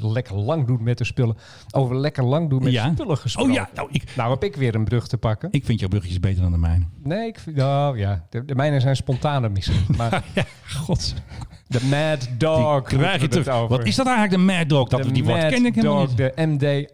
Speaker 2: lekker lang doen met de spullen. Over lekker lang doen met
Speaker 1: Ja.
Speaker 2: spullen gesproken.
Speaker 1: Oh ja, nou ik,
Speaker 2: Nou heb ik weer een brug te pakken.
Speaker 1: ik vind jouw bruggetjes beter dan de mijne.
Speaker 2: Nee, ik vind... Oh ja, de, de mijne zijn spontaner misschien. Maar
Speaker 1: Ja, god.
Speaker 2: De Mad Dog
Speaker 1: krijg je terug.
Speaker 2: over.
Speaker 1: Wat is dat eigenlijk, de Mad Dog? Dat,
Speaker 2: de
Speaker 1: die woord
Speaker 2: Mad
Speaker 1: ken ik helemaal
Speaker 2: Dog,
Speaker 1: niet.
Speaker 2: de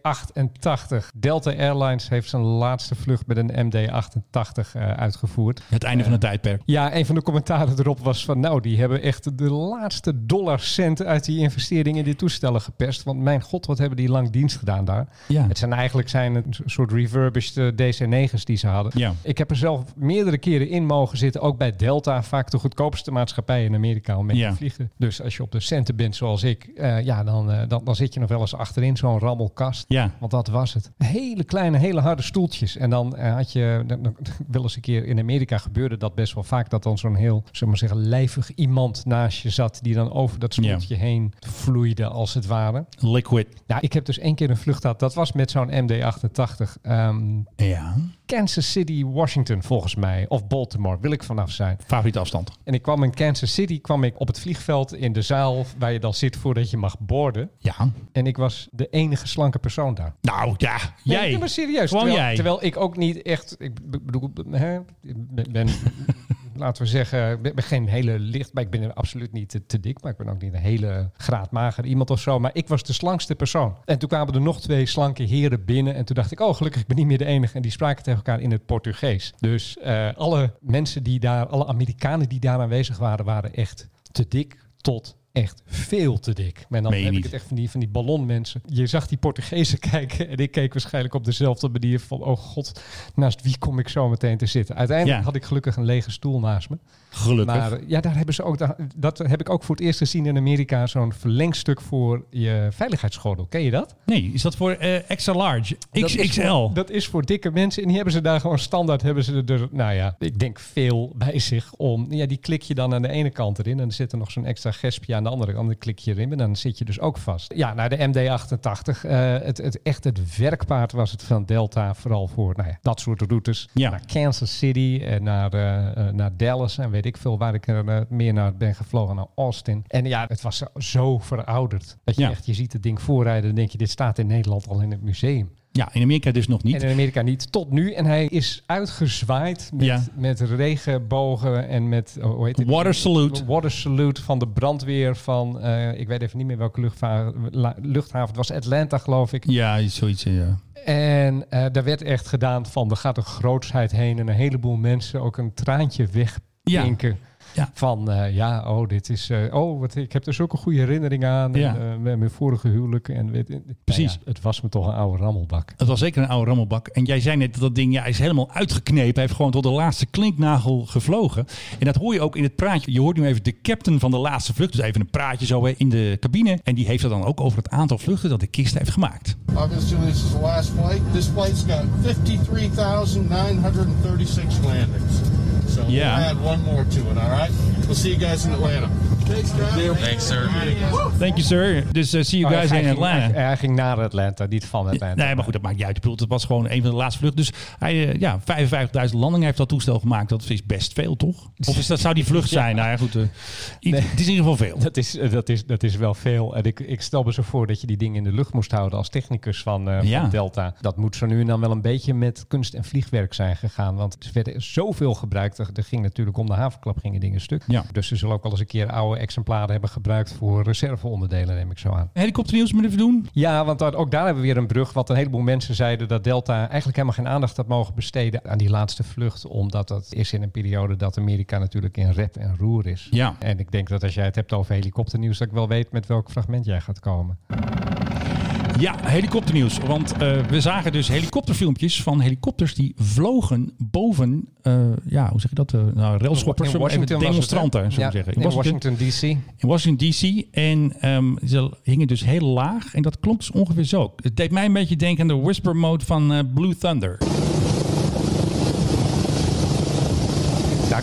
Speaker 2: MD-88. Delta Airlines heeft zijn laatste vlucht met een MD-88 eh, uitgevoerd.
Speaker 1: Het einde van het tijdperk.
Speaker 2: Ja, een van de commentaren erop was van... nou, die hebben echt de laatste dollarcent uit die investering in die toestellen geperst. Want mijn god, wat hebben die lang dienst gedaan daar.
Speaker 1: Ja.
Speaker 2: Het zijn eigenlijk zijn een soort refurbished eh, DC-9's die ze hadden.
Speaker 1: Ja.
Speaker 2: Ik heb er zelf meerdere keren in mogen zitten. Ook bij Delta, vaak de goedkoopste maatschappij in Amerika om mee
Speaker 1: Ja.
Speaker 2: Vliegen. Dus als je op de centen bent zoals ik, eh, ja, dan, eh, dan, dan zit je nog wel eens achterin zo'n rammelkast.
Speaker 1: Ja.
Speaker 2: Want dat was het. Hele kleine, hele harde stoeltjes. En dan eh, had je, dan- wel eens een keer in Amerika gebeurde dat best wel vaak, dat dan zo'n heel, zeg maar zeggen, lijvig iemand naast je zat, die dan over dat stoeltje heen vloeide, als het ware.
Speaker 1: Liquid.
Speaker 2: Ja, ik heb dus één keer een vlucht gehad. Dat was met zo'n MD-88. Ehm,
Speaker 1: Ja.
Speaker 2: Kansas City, Washington volgens mij. Of Baltimore, wil ik vanaf zijn.
Speaker 1: Favoriete afstand.
Speaker 2: En ik kwam in Kansas City, kwam ik op het vliegveld in de zaal waar je dan zit voordat je mag boorden.
Speaker 1: Ja.
Speaker 2: En ik was de enige slanke persoon daar.
Speaker 1: Nou ja,
Speaker 2: Nee,
Speaker 1: jij.
Speaker 2: nee, maar serieus.
Speaker 1: Gewoon
Speaker 2: terwijl,
Speaker 1: jij.
Speaker 2: terwijl ik ook niet echt, ik bedoel, hè, ben, ben laten we zeggen, ik ben, geen hele licht, maar ik ben absoluut niet te, te dik, maar ik ben ook niet een hele graadmager iemand of zo. Maar ik was de slankste persoon. En toen kwamen er nog twee slanke heren binnen en toen dacht ik, oh gelukkig, ik ben niet meer de enige. En die spraken tegen elkaar in het Portugees. Dus eh, alle mensen die daar, alle Amerikanen die daar aanwezig waren, waren echt te dik tot echt veel te dik. En dan heb ik het echt van die, van die ballonmensen. Je zag die Portugezen kijken en ik keek waarschijnlijk op dezelfde manier van... oh god, naast wie kom ik zo meteen te zitten? Uiteindelijk
Speaker 1: Ja.
Speaker 2: had ik gelukkig een lege stoel naast me.
Speaker 1: Gelukkig.
Speaker 2: Maar ja, daar hebben ze ook, dat heb ik ook voor het eerst gezien in Amerika... zo'n verlengstuk voor je veiligheidsgordel. Ken je dat?
Speaker 1: nee, is dat voor eh, extra large?
Speaker 2: Dat is
Speaker 1: XXL?
Speaker 2: voor- Dat is voor dikke mensen. En die hebben ze daar gewoon standaard. Hebben ze er, nou ja, ik denk veel bij zich om. Ja, die klik je dan aan de ene kant erin. En dan zit er nog zo'n extra gespje aan de andere kant. Dan klik je erin. En dan zit je dus ook vast. Ja, naar de MD88. eh, het, het, echt het werkpaard was het van Delta. Vooral voor nou ja, dat soort routes.
Speaker 1: Ja.
Speaker 2: Naar Kansas City en naar, eh, eh, naar Dallas. En weet ik veel waar ik er eh, meer naar ben gevlogen. Naar Austin. En ja, het was zo, verouderd. Dat je
Speaker 1: Ja.
Speaker 2: echt, je ziet het ding voorrijden. Dan denk je, dit staat in Nederland al in het museum.
Speaker 1: Ja, in Amerika dus nog niet.
Speaker 2: En in Amerika niet tot nu. En hij is uitgezwaaid met,
Speaker 1: Ja.
Speaker 2: met regenbogen en met... oh, Hoe heet het?
Speaker 1: Water salute.
Speaker 2: Water salute van de brandweer van... eh, ik weet even niet meer welke luchthaven. Het was Atlanta, geloof ik.
Speaker 1: Ja, zoiets. Ja.
Speaker 2: En eh, daar werd echt gedaan van... er gaat een grootsheid heen en een heleboel mensen ook een traantje wegpinken.
Speaker 1: Ja.
Speaker 2: Van eh, ja, oh, dit is. eh, oh, wat, ik heb er zulke goede herinneringen aan.
Speaker 1: Ja.
Speaker 2: En, eh, met mijn vorige huwelijk. En weet,
Speaker 1: Precies.
Speaker 2: Ja, het was me toch een oude rammelbak.
Speaker 1: Het was zeker een oude rammelbak. En jij zei net dat dat ding ja, is helemaal uitgeknepen. Hij heeft gewoon tot de laatste klinknagel gevlogen. En dat hoor je ook in het praatje. Je hoort nu even de captain van de laatste vlucht. Dus even een praatje zo in de cabine. En die heeft het dan ook over het aantal vluchten dat de kist heeft gemaakt.
Speaker 9: Obviously, this is the last flight. This flight's got 53,936 landings. So
Speaker 1: Yeah.
Speaker 9: we'll add one more to it, all right? We'll see you guys in Atlanta. Thanks, Thanks, sir.
Speaker 1: Thank you, sir. Dus eh, see you
Speaker 2: Oh,
Speaker 1: guys in
Speaker 2: ging-
Speaker 1: Atlanta.
Speaker 2: Hij, hij ging naar Atlanta, niet van Atlanta.
Speaker 1: Nee, maar goed, dat maakt niet uit. Ik bedoel, het was gewoon een van de laatste vluchten. Dus hij, eh, ja, 55.000 landingen heeft dat toestel gemaakt. Dat is best veel, toch? Of is dat, zou die vlucht zijn? Nou ja, goed. eh,
Speaker 2: Nee.
Speaker 1: Het is in ieder geval veel.
Speaker 2: Dat is, dat, is, dat is wel veel. En ik, ik stel me zo voor dat je die dingen in de lucht moest houden als technicus van, eh,
Speaker 1: Ja.
Speaker 2: van Delta. Dat moet zo nu en dan wel een beetje met kunst en vliegwerk zijn gegaan. Want er werden zoveel gebruikt. Er, er ging natuurlijk om de havenklap gingen dingen stuk.
Speaker 1: Ja.
Speaker 2: Dus ze zullen ook wel eens een keer oude exemplaren hebben gebruikt voor reserveonderdelen, neem ik zo aan.
Speaker 1: Helikopternieuws moet even doen.
Speaker 2: Ja, want daar- ook daar hebben we weer een brug. Wat een heleboel mensen zeiden dat Delta eigenlijk helemaal geen aandacht had mogen besteden aan die laatste vlucht. Omdat dat is in een periode dat Amerika natuurlijk in rep en roer is.
Speaker 1: Ja.
Speaker 2: En ik denk dat als jij het hebt over helikopternieuws, dat ik wel weet met welk fragment jij gaat komen.
Speaker 1: Ja, helikopternieuws. Want eh, we zagen dus helikopterfilmpjes van helikopters die vlogen boven, eh, ja, hoe zeg je dat? eh nou, railschoppers,
Speaker 2: het,
Speaker 1: demonstranten,
Speaker 2: Ja,
Speaker 1: we zeggen.
Speaker 2: in Washington DC.
Speaker 1: In Washington DC. En ehm, ze hingen dus heel laag. En dat klonk dus ongeveer zo. Het deed mij een beetje denken aan de whisper mode van Blue Thunder.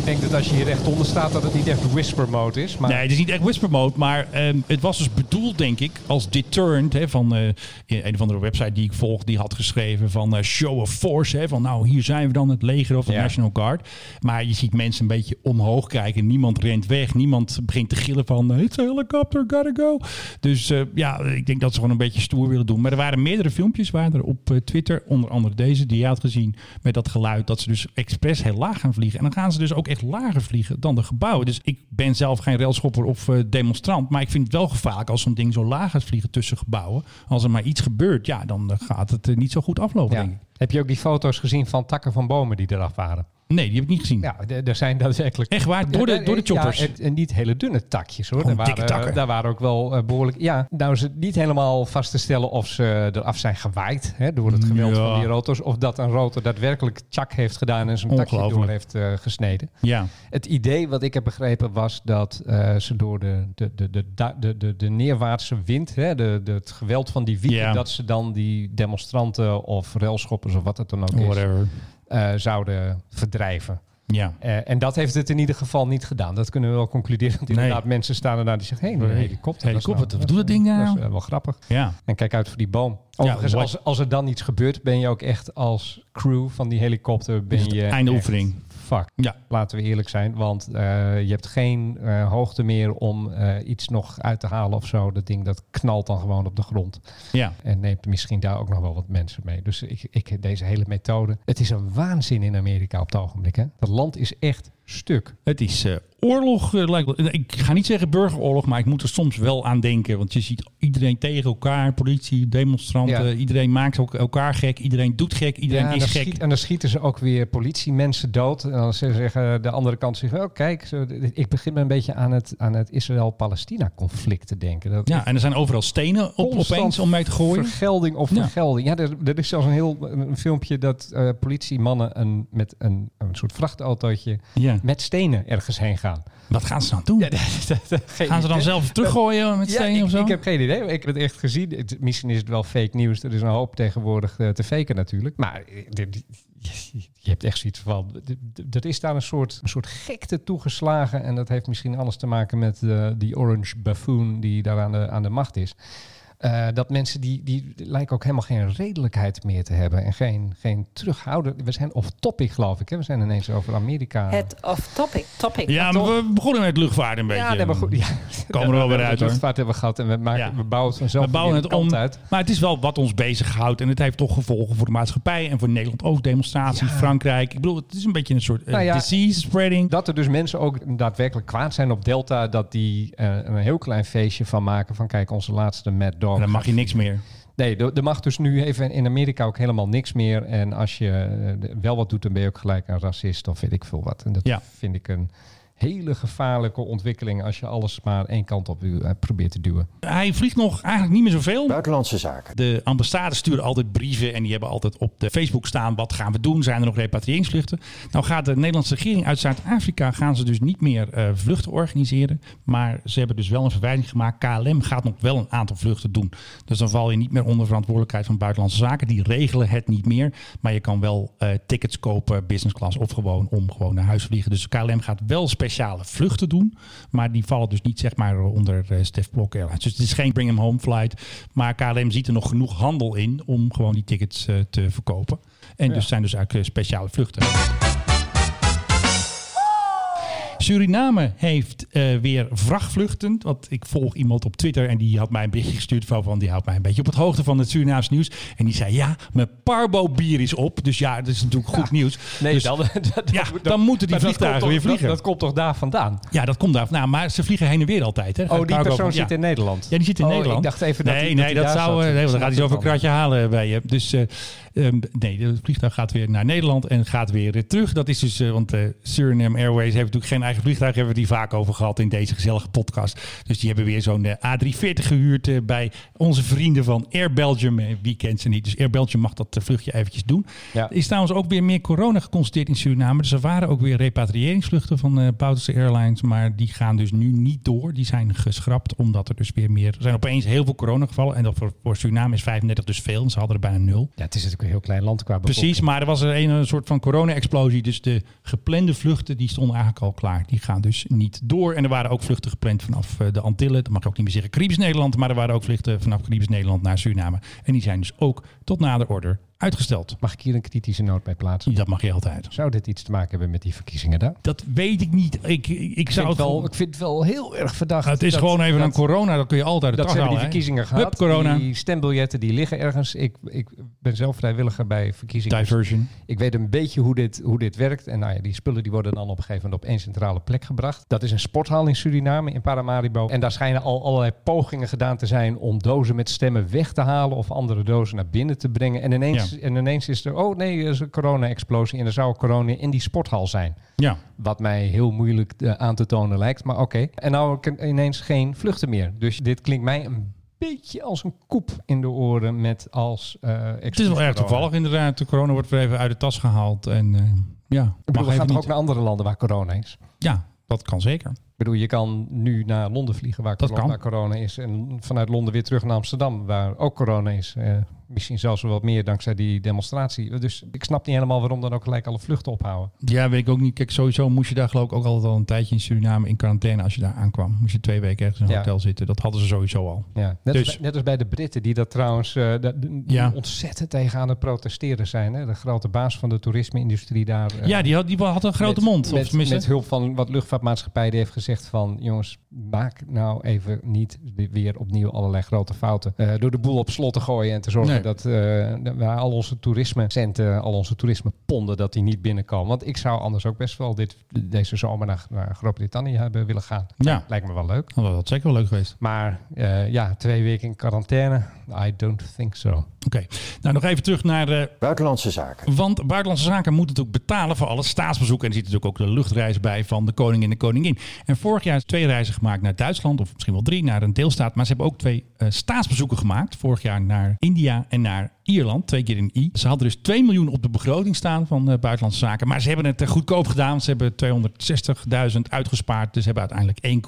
Speaker 2: Denk dat als je hier echt onder staat, dat het niet echt whisper mode is. Maar
Speaker 1: Nee, het is niet echt whisper mode, maar ehm, het was dus bedoeld, denk ik, als deterrent. Hè, van eh, een of andere website die ik volg, die had geschreven van eh, show of force. Hè, van nou, hier zijn we dan, het leger of de
Speaker 2: Ja.
Speaker 1: National Guard. Maar je ziet mensen een beetje omhoog kijken. Niemand rent weg. Niemand begint te gillen van, it's a helicopter, gotta go. Dus eh, ja, ik denk dat ze gewoon een beetje stoer willen doen. Maar er waren meerdere filmpjes, waren er op eh, Twitter, onder andere deze, die je had gezien, met dat geluid, dat ze dus expres heel laag gaan vliegen. En dan gaan ze dus ook echt lager vliegen dan de gebouwen. Dus ik ben zelf geen railschopper of eh, demonstrant, maar ik vind het wel gevaarlijk als zo'n ding zo laag gaat vliegen tussen gebouwen. Als er maar iets gebeurt, ja, dan eh, gaat het eh, niet zo goed aflopen,
Speaker 2: ja.
Speaker 1: denk ik.
Speaker 2: heb je ook die foto's gezien van takken van bomen die eraf waren?
Speaker 1: Nee, die heb ik niet gezien.
Speaker 2: Ja, er zijn daadwerkelijk...
Speaker 1: Echt waar? Door de, door de choppers?
Speaker 2: Ja, en, en niet hele dunne takjes hoor.
Speaker 1: Gewoon
Speaker 2: Daar
Speaker 1: dikke
Speaker 2: waren, daar waren ook wel eh, behoorlijk... Ja, nou is het niet helemaal vast te stellen of ze eraf zijn gewaaid hè, door het geweld
Speaker 1: Ja.
Speaker 2: van die rotors. Of dat een rotor daadwerkelijk tjak heeft gedaan en zijn takje door heeft eh, gesneden.
Speaker 1: Ja.
Speaker 2: Het idee wat ik heb begrepen was dat eh, ze door de, de, de, de, de, de, de neerwaartse wind, hè, de, de, het geweld van die wieken,
Speaker 1: Ja.
Speaker 2: dat ze dan die demonstranten of railschoppers of wat het dan ook is, Eh, zouden verdrijven.
Speaker 1: Ja.
Speaker 2: Eh, en dat heeft het in ieder geval niet gedaan. Dat kunnen we wel concluderen. Want
Speaker 1: Nee.
Speaker 2: inderdaad, mensen staan er daar die zeggen... hé, hey, een helikopter.
Speaker 1: Helikopter, wat doet dat ding nou?
Speaker 2: Dat is wel grappig.
Speaker 1: Ja.
Speaker 2: En kijk uit voor die boom. Overigens,
Speaker 1: wat-
Speaker 2: als, als er dan iets gebeurt... ben je ook echt als crew van die helikopter... ben je
Speaker 1: einde Ja.
Speaker 2: Laten we eerlijk zijn. Want eh, je hebt geen eh, hoogte meer om eh, iets nog uit te halen of zo. Dat ding dat knalt dan gewoon op de grond.
Speaker 1: Ja.
Speaker 2: En neemt misschien daar ook nog wel wat mensen mee. Dus ik, ik, deze hele methode. Het is een waanzin in Amerika op het ogenblik. Hè? Dat land is echt stuk.
Speaker 1: Het is eh, oorlog, lijkt wel. Ik ga niet zeggen burgeroorlog, maar ik moet er soms wel aan denken. Want je ziet iedereen tegen elkaar, politie, demonstranten.
Speaker 2: Ja.
Speaker 1: Iedereen maakt ook elkaar gek. Iedereen doet gek. Iedereen
Speaker 2: Ja,
Speaker 1: is gek.
Speaker 2: schiet- en dan schieten ze ook weer politiemensen dood. En dan ze zeggen de andere kant zeggen, oh kijk, zo, ik begin me een beetje aan het, aan het Israël-Palestina-conflict te denken. Dat
Speaker 1: Ja, en er zijn overal stenen op, opeens om mee te gooien.
Speaker 2: Vergelding of
Speaker 1: Ja.
Speaker 2: vergelding. Ja, er, er is zelfs een heel een filmpje dat eh, politiemannen een, met een, een soort vrachtautootje
Speaker 1: Ja.
Speaker 2: Met stenen ergens heen gaan.
Speaker 1: Wat gaan ze dan doen? Gaan ze dan zelf teruggooien met stenen
Speaker 2: ik,
Speaker 1: of zo?
Speaker 2: ik heb geen idee. Ik heb het echt gezien. Het- misschien is het wel fake nieuws. Er is een hoop tegenwoordig eh, te faken natuurlijk. Maar eh, je, hebt echt zoiets van... Er is daar een soort, een soort gekte toegeslagen. En dat heeft misschien alles te maken met eh, die orange buffoon die daar aan de, aan de macht is. Eh, dat mensen die, die lijken ook helemaal geen redelijkheid meer te hebben. En geen, geen terughouden. We zijn off-topic geloof ik. Hè? We zijn ineens over Amerika.
Speaker 10: Het off-topic. Topic.
Speaker 1: Ja, maar we begonnen met luchtvaart een beetje.
Speaker 2: Ja, nee, maar goed. Ja.
Speaker 1: Komen er wel weer uit
Speaker 2: luchtvaart hebben we gehad en we, maken,
Speaker 1: Ja.
Speaker 2: we bouwen het vanzelf
Speaker 1: We bouwen het om.
Speaker 2: uit.
Speaker 1: Maar het is wel wat ons bezighoudt. En het heeft toch gevolgen voor de maatschappij. En voor Nederland ook. Demonstraties, Frankrijk. Ik bedoel, het is een beetje een soort eh,
Speaker 2: Nou ja,
Speaker 1: disease spreading.
Speaker 2: Dat er dus mensen ook daadwerkelijk kwaad zijn op Delta, dat die eh, een heel klein feestje van maken van kijk, onze laatste Mad Dog.
Speaker 1: En dan mag je niks meer.
Speaker 2: Nee, er mag dus nu even in Amerika ook helemaal niks meer. En als je eh, wel wat doet, dan ben je ook gelijk een racist of weet ik veel wat. En dat
Speaker 1: Ja.
Speaker 2: vind ik een hele gevaarlijke ontwikkeling als je alles maar één kant op eh, probeert te duwen.
Speaker 1: Hij vliegt nog eigenlijk niet meer zoveel.
Speaker 11: Buitenlandse zaken.
Speaker 1: De ambassades sturen altijd brieven en die hebben altijd op de Facebook staan wat gaan we doen? Zijn er nog repatriëringsvluchten? Nou gaat de Nederlandse regering uit Zuid-Afrika gaan ze dus niet meer eh, vluchten organiseren, maar ze hebben dus wel een verwijzing gemaakt. KLM gaat nog wel een aantal vluchten doen. Dus dan val je niet meer onder verantwoordelijkheid van buitenlandse zaken. Die regelen het niet meer, maar je kan wel eh, tickets kopen, business class of gewoon om gewoon naar huis vliegen. Dus KLM gaat wel speciale vluchten doen, maar die vallen dus niet zeg maar onder eh, Stef Blok Airlines. Dus het is geen bring them home flight, maar KLM ziet er nog genoeg handel in om gewoon die tickets eh, te verkopen. En dus zijn dus eigenlijk eh, speciale vluchten. Suriname heeft eh, weer vrachtvluchten. Want ik volg iemand op Twitter en die had mij een berichtje gestuurd van, van die houdt mij een beetje op het hoogte van het Surinaams nieuws. En die zei ja, mijn Parbo bier is op. Dus ja, dat is natuurlijk goed nieuws.
Speaker 2: Nee,
Speaker 1: dus,
Speaker 2: dan, dat-
Speaker 1: ja, dan moeten die vliegtuigen weer vliegen.
Speaker 2: Dat, dat komt toch daar vandaan?
Speaker 1: ja, dat komt daar. Nou, maar ze vliegen heen en weer altijd. Hè.
Speaker 2: Oh, die persoon
Speaker 1: ja.
Speaker 2: zit in Nederland.
Speaker 1: Ja, die zit in
Speaker 2: Oh,
Speaker 1: Nederland.
Speaker 2: ik dacht even dat
Speaker 1: nee,
Speaker 2: hij-
Speaker 1: nee,
Speaker 2: dat
Speaker 1: dat, zou.
Speaker 2: zat.
Speaker 1: eh, Nee, dan gaat hij zo een
Speaker 2: dan.
Speaker 1: kratje halen bij je. Dus eh, ehm, nee, het vliegtuig gaat weer naar Nederland en gaat weer terug. Dat is dus, eh, want eh, Suriname Airways heeft natuurlijk geen eigen vliegtuig. Hebben we die vaak over gehad in deze gezellige podcast. Dus die hebben weer zo'n eh, A340 gehuurd eh, bij onze vrienden van Air Belgium. Wie kent ze niet? Dus Air Belgium mag dat vluchtje eventjes doen.
Speaker 2: Ja.
Speaker 1: Er is trouwens ook weer meer corona geconstateerd in Suriname. Dus er waren ook weer repatriëringsvluchten van eh Bouterse Airlines. Maar die gaan dus nu niet door. Die zijn geschrapt omdat er dus weer meer... Er zijn opeens heel veel coronagevallen. En dat voor, voor Suriname is 35 dus veel. En ze hadden er bijna nul.
Speaker 2: Ja, het is een heel klein land qua bevolking.
Speaker 1: Precies, maar er was een, een soort van corona-explosie. Dus de geplande vluchten die stonden eigenlijk al klaar. Die gaan dus niet door. En er waren ook vluchten gepland vanaf eh, de Antillen. Dat mag ik ook niet meer zeggen Caribisch Nederland. Maar er waren ook vluchten vanaf Caribisch Nederland naar Suriname. En die zijn dus ook tot nader order uitgesteld.
Speaker 2: Mag ik hier een kritische noot bij plaatsen?
Speaker 1: Dat mag je altijd.
Speaker 2: Zou dit iets te maken hebben met die verkiezingen daar?
Speaker 1: Dat weet ik niet. Ik, ik, ik
Speaker 2: Ik
Speaker 1: zou
Speaker 2: vind,
Speaker 1: het
Speaker 2: wel, ik vind het wel heel erg verdacht.
Speaker 1: Het is
Speaker 2: dat-
Speaker 1: gewoon even
Speaker 2: dat-
Speaker 1: een corona. Dat kun je altijd
Speaker 2: Dat hebben die verkiezingen
Speaker 1: Hup,
Speaker 2: gehad.
Speaker 1: corona.
Speaker 2: Die stembiljetten die liggen ergens. Ik, ik ben zelf vrijwilliger bij verkiezingen. Dus
Speaker 1: Diversion.
Speaker 2: Ik weet een beetje hoe dit, hoe dit werkt. En nou ja, die spullen die worden dan op een gegeven moment op één centrale plek gebracht. Dat is een sporthal in Suriname, in Paramaribo. En daar schijnen al allerlei pogingen gedaan te zijn om dozen met stemmen weg te halen of andere dozen naar binnen te brengen. En ineens, en ineens is er, oh nee, er is een corona-explosie en er zou corona in die sporthal zijn.
Speaker 1: Ja.
Speaker 2: Wat mij heel moeilijk eh, aan te tonen lijkt, maar oké. En nou ineens geen vluchten meer. Dus dit klinkt mij een beetje als een koep in de oren met als eh
Speaker 1: Het is wel erg toevallig inderdaad. De corona wordt weer even uit de tas gehaald. En eh, ja,
Speaker 2: bedoel,
Speaker 1: mag
Speaker 2: we gaan toch ook naar andere landen waar corona is?
Speaker 1: Ja, dat kan zeker.
Speaker 2: Bedoel, je kan nu naar Londen vliegen waar, corona, waar corona is. En vanuit Londen weer terug naar Amsterdam waar ook corona is. Eh, misschien zelfs wel wat meer dankzij die demonstratie. Dus ik snap niet helemaal waarom dan ook gelijk alle vluchten ophouden.
Speaker 1: Ja, weet ik ook niet. Kijk, sowieso moest je daar geloof ik ook altijd al een tijdje in Suriname in quarantaine als je daar aankwam. Moest je twee weken ergens in een
Speaker 2: Ja.
Speaker 1: hotel zitten. Dat hadden ze sowieso al.
Speaker 2: Ja, net,
Speaker 1: Dus-
Speaker 2: als bij, net als bij de Britten, die dat trouwens eh,
Speaker 1: Ja.
Speaker 2: ontzettend tegen aan het protesteren zijn. Hè? De grote baas van de toerisme-industrie daar. eh,
Speaker 1: ja, die had, die had een grote
Speaker 2: met-
Speaker 1: mond.
Speaker 2: Met,
Speaker 1: of
Speaker 2: met hulp van wat luchtvaartmaatschappijen die heeft gezegd. Van... jongens, maak nou even niet weer opnieuw allerlei grote fouten. Eh, door de boel op slot te gooien en te zorgen
Speaker 1: Nee.
Speaker 2: dat eh, we al onze toerismecenten, al onze toerismeponden, dat die niet binnenkomen. Want ik zou anders ook best wel dit, deze zomer naar, naar Groot-Brittannië hebben willen gaan.
Speaker 1: Ja.
Speaker 2: Lijkt me wel leuk.
Speaker 1: Dat had zeker wel leuk geweest.
Speaker 2: Maar eh, ja, twee weken in quarantaine, I don't think so.
Speaker 1: Oké, nou nog even terug naar de
Speaker 10: Buitenlandse zaken.
Speaker 1: Want Buitenlandse Zaken moet natuurlijk betalen voor alle staatsbezoeken. En er zit natuurlijk ook de luchtreis bij van de koning en de koningin. En vorig jaar twee reizen gemaakt naar Duitsland, of misschien wel drie, naar een deelstaat. Maar ze hebben ook twee eh, staatsbezoeken gemaakt. Vorig jaar naar India en naar Ierland, twee keer in I. Ze hadden dus 2 miljoen op de begroting staan van eh, Buitenlandse Zaken. Maar ze hebben het eh, goedkoop gedaan. Ze hebben 260.000 uitgespaard. Dus hebben uiteindelijk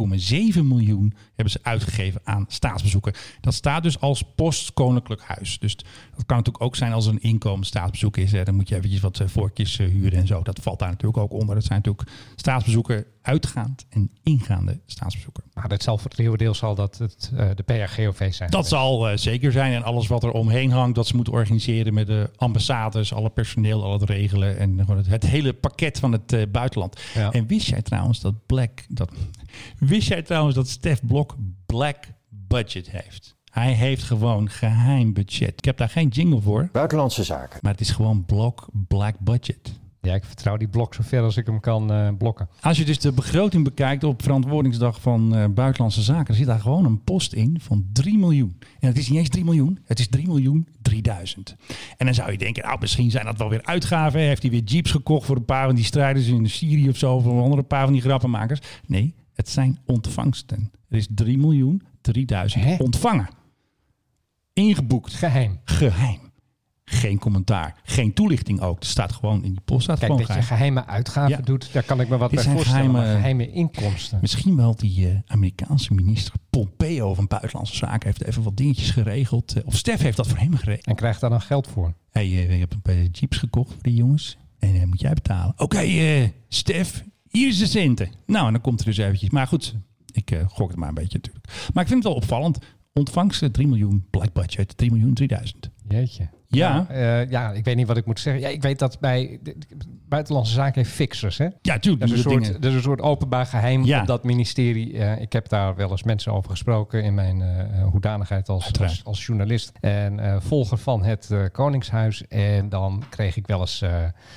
Speaker 1: 1,7 miljoen hebben ze uitgegeven aan staatsbezoeken. Dat staat dus als postkoninklijk huis. Dus dat kan natuurlijk ook zijn als een inkomensstaatsbezoek is. Hè. Dan moet je eventjes wat eh, voortjes eh, huren en zo. Dat valt daar natuurlijk ook onder. Dat zijn natuurlijk staatsbezoeken uitgaand en ingaande staatsbezoeken.
Speaker 2: Maar dat zal voor het leeuwendeel zal dat het, eh, de PRGOV zijn.
Speaker 1: Dat zal eh, zeker zijn. En alles wat er omheen hangt, dat ze moeten organiseren met de ambassades, alle personeel, al het regelen. En gewoon het, het hele pakket van het eh, buitenland.
Speaker 2: Ja.
Speaker 1: En wist jij trouwens dat Black. Dat, wist jij trouwens dat Stef Blok Black Budget heeft? Hij heeft gewoon geheim budget. Ik heb daar geen jingle voor,
Speaker 10: Buitenlandse zaken.
Speaker 1: maar het is gewoon Blok Black Budget.
Speaker 2: Ja, ik vertrouw die blok zover als ik hem kan eh, blokken.
Speaker 1: Als je dus de begroting bekijkt op verantwoordingsdag van eh, Buitenlandse Zaken, zit daar gewoon een post in van 3 miljoen. En het is niet eens 3 miljoen, het is 3 miljoen 3000. En dan zou je denken, nou misschien zijn dat wel weer uitgaven. Heeft hij weer jeeps gekocht voor een paar van die strijders in Syrië of zo, voor een andere paar van die grappenmakers. Nee, het zijn ontvangsten. Er is 3 miljoen 3000
Speaker 2: Hè?
Speaker 1: ontvangen. Ingeboekt.
Speaker 2: Geheim.
Speaker 1: Geheim. Geen commentaar. Geen toelichting ook. Er staat gewoon in die post staat
Speaker 2: Kijk,
Speaker 1: gewoon
Speaker 2: dat je
Speaker 1: geheim.
Speaker 2: geheime uitgaven
Speaker 1: Ja.
Speaker 2: doet, daar kan ik me wat bij voorstellen.
Speaker 1: geheime-
Speaker 2: geheime inkomsten.
Speaker 1: Misschien wel die eh, Amerikaanse minister Pompeo van Buitenlandse Zaken heeft even wat dingetjes geregeld. Eh, of Stef heeft dat voor hem geregeld.
Speaker 2: En krijgt daar dan geld voor.
Speaker 1: Hey, eh, je hebt een paar jeeps gekocht voor die jongens. En moet jij betalen. Oké, eh, Stef, hier is de centen. Nou, en dan komt er dus eventjes. Maar goed, ik gok het maar een beetje natuurlijk. Maar ik vind het wel opvallend. Ontvangst eh, 3 miljoen, black budget 3 miljoen 3000.
Speaker 2: Jeetje.
Speaker 1: Ja.
Speaker 2: eh, ja, ik weet niet wat ik moet zeggen. Ja, ik weet dat bij de, Buitenlandse Zaken heeft fixers, hè?
Speaker 1: Ja, tuurlijk.
Speaker 2: Dat is, een soort, dat is een soort openbaar geheim
Speaker 1: Ja.
Speaker 2: op dat ministerie. Eh, ik heb daar wel eens mensen over gesproken in mijn eh, hoedanigheid als, als, als journalist en volger van het Koningshuis. En dan kreeg ik wel eens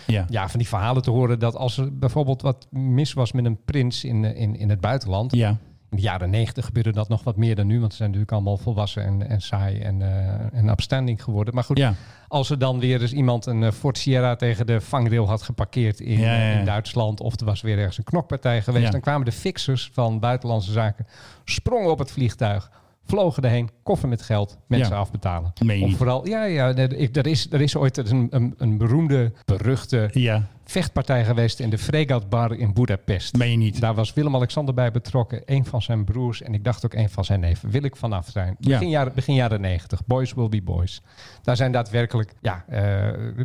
Speaker 1: Ja.
Speaker 2: ja, van die verhalen te horen dat als er bijvoorbeeld wat mis was met een prins in, in, in het buitenland.
Speaker 1: Ja.
Speaker 2: In de jaren negentig gebeurde dat nog wat meer dan nu, want ze zijn natuurlijk allemaal volwassen en, en saai en, eh en upstanding geworden. Maar goed,
Speaker 1: Ja.
Speaker 2: als er dan weer eens iemand een eh, Ford Sierra tegen de vangrail had geparkeerd in,
Speaker 1: Ja, ja, ja.
Speaker 2: in Duitsland, of er was weer ergens een knokpartij geweest, dan kwamen de fixers van buitenlandse zaken, sprongen op het vliegtuig, vlogen erheen, koffer met geld, mensen
Speaker 1: Ja.
Speaker 2: afbetalen.
Speaker 1: Meen je
Speaker 2: Of vooral, ja, ja, er, er, is, er is ooit een, een, een beroemde, beruchte
Speaker 1: Ja,
Speaker 2: vechtpartij geweest in de Fregat Bar in Budapest.
Speaker 1: meen je niet.
Speaker 2: Daar was Willem-Alexander bij betrokken, een van zijn broers en ik dacht ook een van zijn neven. Wil ik vanaf zijn.
Speaker 1: Ja.
Speaker 2: Begin, jaren, begin jaren 90. Boys will be boys. Daar zijn daadwerkelijk, ja, eh,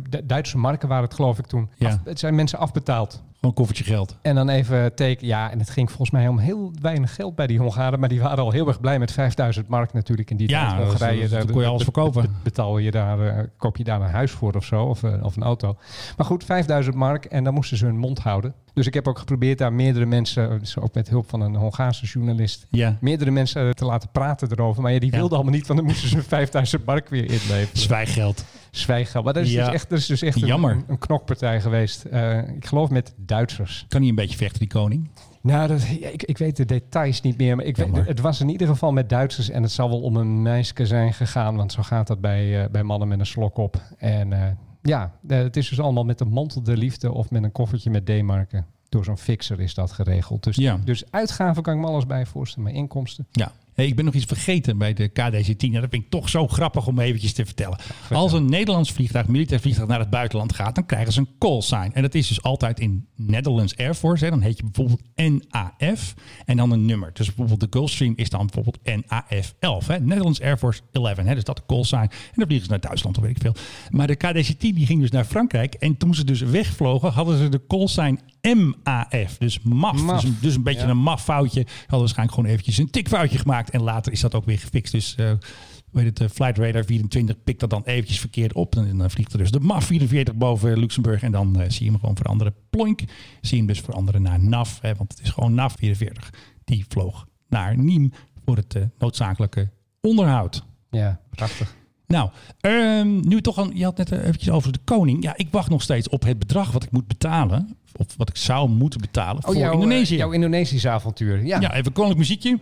Speaker 2: Du- Duitse marken waren het geloof ik toen.
Speaker 1: Ja.
Speaker 2: Af- het zijn mensen afbetaald.
Speaker 1: Gewoon een koffertje geld.
Speaker 2: En dan even teken, ja, en het ging volgens mij om heel weinig geld bij die Hongaren, maar die waren al heel erg blij met 5000 mark natuurlijk in die
Speaker 1: Ja,
Speaker 2: tijd. Hongarije, daar
Speaker 1: dat kon je alles verkopen.
Speaker 2: Betaal je daar, eh, koop je daar een huis voor of zo, of, eh, of een auto. Maar goed, 5000 mark en dan moesten ze hun mond houden. Dus ik heb ook geprobeerd daar meerdere mensen, dus ook met hulp van een Hongaarse journalist,
Speaker 1: Ja.
Speaker 2: meerdere mensen eh, te laten praten erover. Maar ja, die
Speaker 1: Ja.
Speaker 2: wilden allemaal niet, want dan moesten ze 5000 mark weer inleveren.
Speaker 1: Zwijggeld.
Speaker 2: Zwijggeld. Maar dat is
Speaker 1: Ja.
Speaker 2: dus echt, dat is dus echt een-
Speaker 1: Jammer.
Speaker 2: Een, een knokpartij geweest. Eh, ik geloof met Duitsers.
Speaker 1: Kan hij een beetje vechten, die koning?
Speaker 2: Nou, dat, ik, ik weet de details niet meer. Maar ik weet, het was in ieder geval met Duitsers. En het zal wel om een meisje zijn gegaan. Want zo gaat dat bij, eh, bij mannen met een slok op. En eh, ja, eh, het is dus allemaal met een mantel der liefde. Of met een koffertje met D-marken. Door zo'n fixer is dat geregeld. Dus,
Speaker 1: Ja.
Speaker 2: dus uitgaven kan ik me alles bij voorstellen. Maar inkomsten.
Speaker 1: Ja. Hey, ik ben nog iets vergeten bij de KDC-10. Nou, dat vind ik toch zo grappig om eventjes te vertellen. Als een Nederlands vliegtuig, militair vliegtuig naar het buitenland gaat, dan krijgen ze een call sign. En dat is dus altijd in Netherlands Air Force. Hè. Dan heet je bijvoorbeeld NAF en dan een nummer. Dus bijvoorbeeld de Gulfstream is dan bijvoorbeeld NAF 11. Hè. Netherlands Air Force 11. Hè. Dus dat de call sign. En dan vliegen ze naar Duitsland, of weet ik veel. Maar de KDC-10 die ging dus naar Frankrijk. En toen ze dus wegvlogen, hadden ze de call sign MAF. Dus MAF. Dus, een- dus een beetje
Speaker 2: Ja.
Speaker 1: een maf foutje. Hadden waarschijnlijk gewoon eventjes een tikfoutje gemaakt. En later is dat ook weer gefixt. Dus eh weet het, eh, Flight Radar 24 pikt dat dan eventjes verkeerd op. En dan vliegt er dus de MAF 44 boven Luxemburg. En dan eh, zie je hem gewoon veranderen. Ploink. Zie je hem dus veranderen naar NAF. Hè, want het is gewoon NAF 44. die vloog naar Nîmes voor het noodzakelijke onderhoud.
Speaker 2: Ja, prachtig.
Speaker 1: Nou, ehm, nu toch al, je had net eventjes over de koning. Ja, ik wacht nog steeds op het bedrag wat ik moet betalen. Of wat ik zou moeten betalen voor
Speaker 2: jouw, eh,
Speaker 1: Indonesië.
Speaker 2: jouw Indonesische avontuur. Ja.
Speaker 1: Ja, even koninklijk muziekje.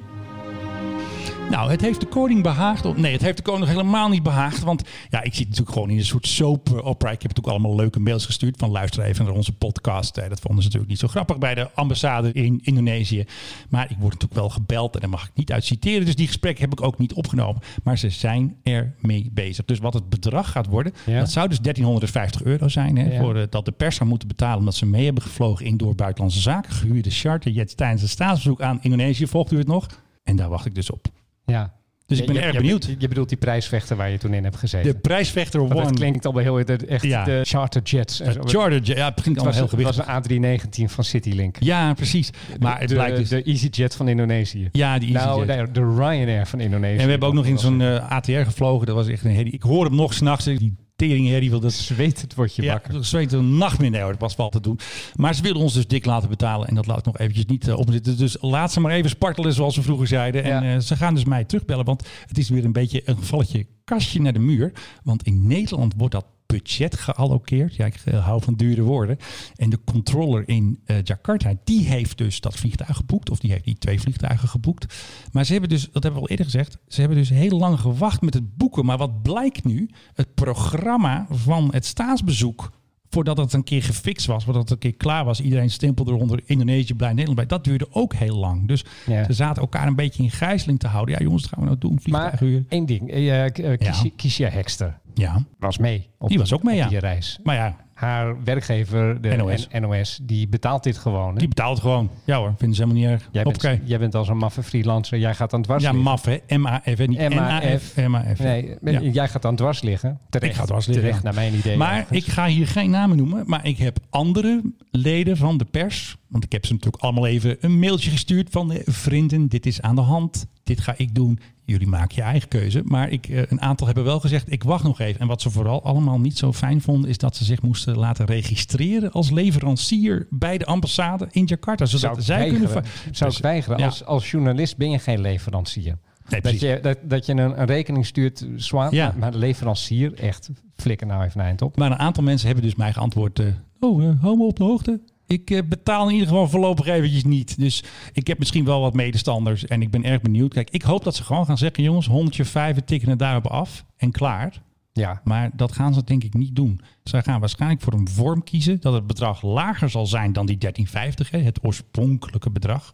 Speaker 1: Nou, het heeft de koning behaagd. of- Nee, het heeft de koning helemaal niet behaagd. Want ja, ik zit natuurlijk gewoon in een soort soap opera. Ik heb natuurlijk allemaal leuke mails gestuurd van luister even naar onze podcast. Eh, Dat vonden ze natuurlijk niet zo grappig bij de ambassade in Indonesië. Maar ik word natuurlijk wel gebeld en daar mag ik niet uit citeren. Dus die gesprekken heb ik ook niet opgenomen. Maar ze zijn ermee bezig. Dus wat het bedrag gaat worden,
Speaker 2: Ja.
Speaker 1: dat zou dus 1350 euro zijn. Hè,
Speaker 2: Ja.
Speaker 1: voor, eh, dat de pers zou moeten betalen omdat ze mee hebben gevlogen in door buitenlandse zaken. Gehuurde charterjets tijdens het staatsbezoek aan Indonesië. Volgt u het nog? En daar wacht ik dus op.
Speaker 2: ja.
Speaker 1: Dus ik ben
Speaker 2: Je-
Speaker 1: erg benieuwd.
Speaker 2: Je, je bedoelt die prijsvechter waar je toen in hebt gezeten.
Speaker 1: De prijsvechter One.
Speaker 2: het klinkt allemaal heel de- echt
Speaker 1: Ja.
Speaker 2: de charterjets. en zo.
Speaker 1: Het Charter, ja, het
Speaker 2: Het
Speaker 1: allemaal heel
Speaker 2: het
Speaker 1: gewichtig.
Speaker 2: was een A319 van Citylink.
Speaker 1: Ja, precies. Maar het
Speaker 2: de,
Speaker 1: blijkt dus...
Speaker 2: de EasyJet van Indonesië.
Speaker 1: ja, die
Speaker 2: nou,
Speaker 1: EasyJet.
Speaker 2: nee, de Ryanair van Indonesië.
Speaker 1: En we hebben ook nog in zo'n eh, ATR gevlogen. Dat was echt een herrie. Ik hoor hem nog s'nachts. Die teringherrie wil dat...
Speaker 2: Zweet het wordt je
Speaker 1: Ja,
Speaker 2: wakker.
Speaker 1: dat zweet een hoor, dat was wel te doen. Maar ze wilden ons dus dik laten betalen. En dat laat ik nog eventjes niet uh, opzitten. Dus laat ze maar even spartelen zoals we vroeger zeiden. En
Speaker 2: Ja.
Speaker 1: eh, ze gaan dus mij terugbellen. Want het is weer een beetje een gevalletje kastje naar de muur. Want in Nederland wordt dat budget gealloceerd. Ja, ik eh, hou van dure woorden. En de controller in eh, Jakarta, die heeft dus dat vliegtuig geboekt. Of die heeft die twee vliegtuigen geboekt. Maar ze hebben dus, dat hebben we al eerder gezegd, ze hebben dus heel lang gewacht met het boeken. Maar wat blijkt nu? Het programma van het staatsbezoek voordat het een keer gefixt was, voordat het een keer klaar was, iedereen stempelde eronder Indonesië blij Nederland bij. Dat duurde ook heel lang. Dus
Speaker 2: Ja.
Speaker 1: ze zaten elkaar een beetje in gijzeling te houden. Ja, jongens, wat gaan we nou doen?
Speaker 2: Maar
Speaker 1: Vliegtuigen huren.
Speaker 2: één ding. eh, eh, Kiesja-
Speaker 1: Ja.
Speaker 2: Kiesja Hekster
Speaker 1: Ja,
Speaker 2: was mee. Op
Speaker 1: Die was ook mee, ja.
Speaker 2: die reis.
Speaker 1: maar ja,
Speaker 2: Haar werkgever, de
Speaker 1: NOS.
Speaker 2: NOS, die betaalt dit gewoon. hè?
Speaker 1: die betaalt gewoon. Ja hoor, vinden ze helemaal niet erg.
Speaker 2: Jij,
Speaker 1: Hoppakee.
Speaker 2: bent, jij bent als een maffe freelancer. Jij gaat aan dwars
Speaker 1: Ja,
Speaker 2: liggen.
Speaker 1: MAF hè. M-A-F, hè. niet
Speaker 2: M-A-F.
Speaker 1: M-A-F.
Speaker 2: Nee,
Speaker 1: Ja.
Speaker 2: jij gaat aan dwars liggen. Terecht,
Speaker 1: Ik ga dwars liggen,
Speaker 2: Terecht,
Speaker 1: ja.
Speaker 2: naar mijn idee.
Speaker 1: Maar ik ga hier geen namen noemen. Maar ik heb andere leden van de pers. Want ik heb ze natuurlijk allemaal even een mailtje gestuurd van eh, vrienden. Dit is aan de hand. Dit ga ik doen. Jullie maken je eigen keuze. Maar ik, eh, een aantal hebben wel gezegd, ik wacht nog even. En wat ze vooral allemaal niet zo fijn vonden, is dat ze zich moesten laten registreren als leverancier bij de ambassade in Jakarta. Zodat
Speaker 2: zou
Speaker 1: zij
Speaker 2: weigeren.
Speaker 1: kunnen.
Speaker 2: Zou
Speaker 1: Dus,
Speaker 2: ik weigeren.
Speaker 1: ja.
Speaker 2: Als, als journalist ben je geen leverancier.
Speaker 1: Nee,
Speaker 2: Dat je, dat, dat je een, een rekening stuurt, zwaar.
Speaker 1: Ja.
Speaker 2: Maar, maar leverancier, echt, flikker nou even een eind op.
Speaker 1: Maar een aantal mensen hebben dus mij geantwoord: eh, Oh, eh, hou me op de hoogte. Ik eh, betaal in ieder geval voorlopig eventjes niet. Dus ik heb misschien wel wat medestanders en ik ben erg benieuwd. Kijk, ik hoop dat ze gewoon gaan zeggen: jongens, honderdje vijf, we tikken het daarop af en klaar.
Speaker 2: Ja,
Speaker 1: Maar dat gaan ze denk ik niet doen. Zij gaan waarschijnlijk voor een vorm kiezen dat het bedrag lager zal zijn dan die 1350, hè, het oorspronkelijke bedrag.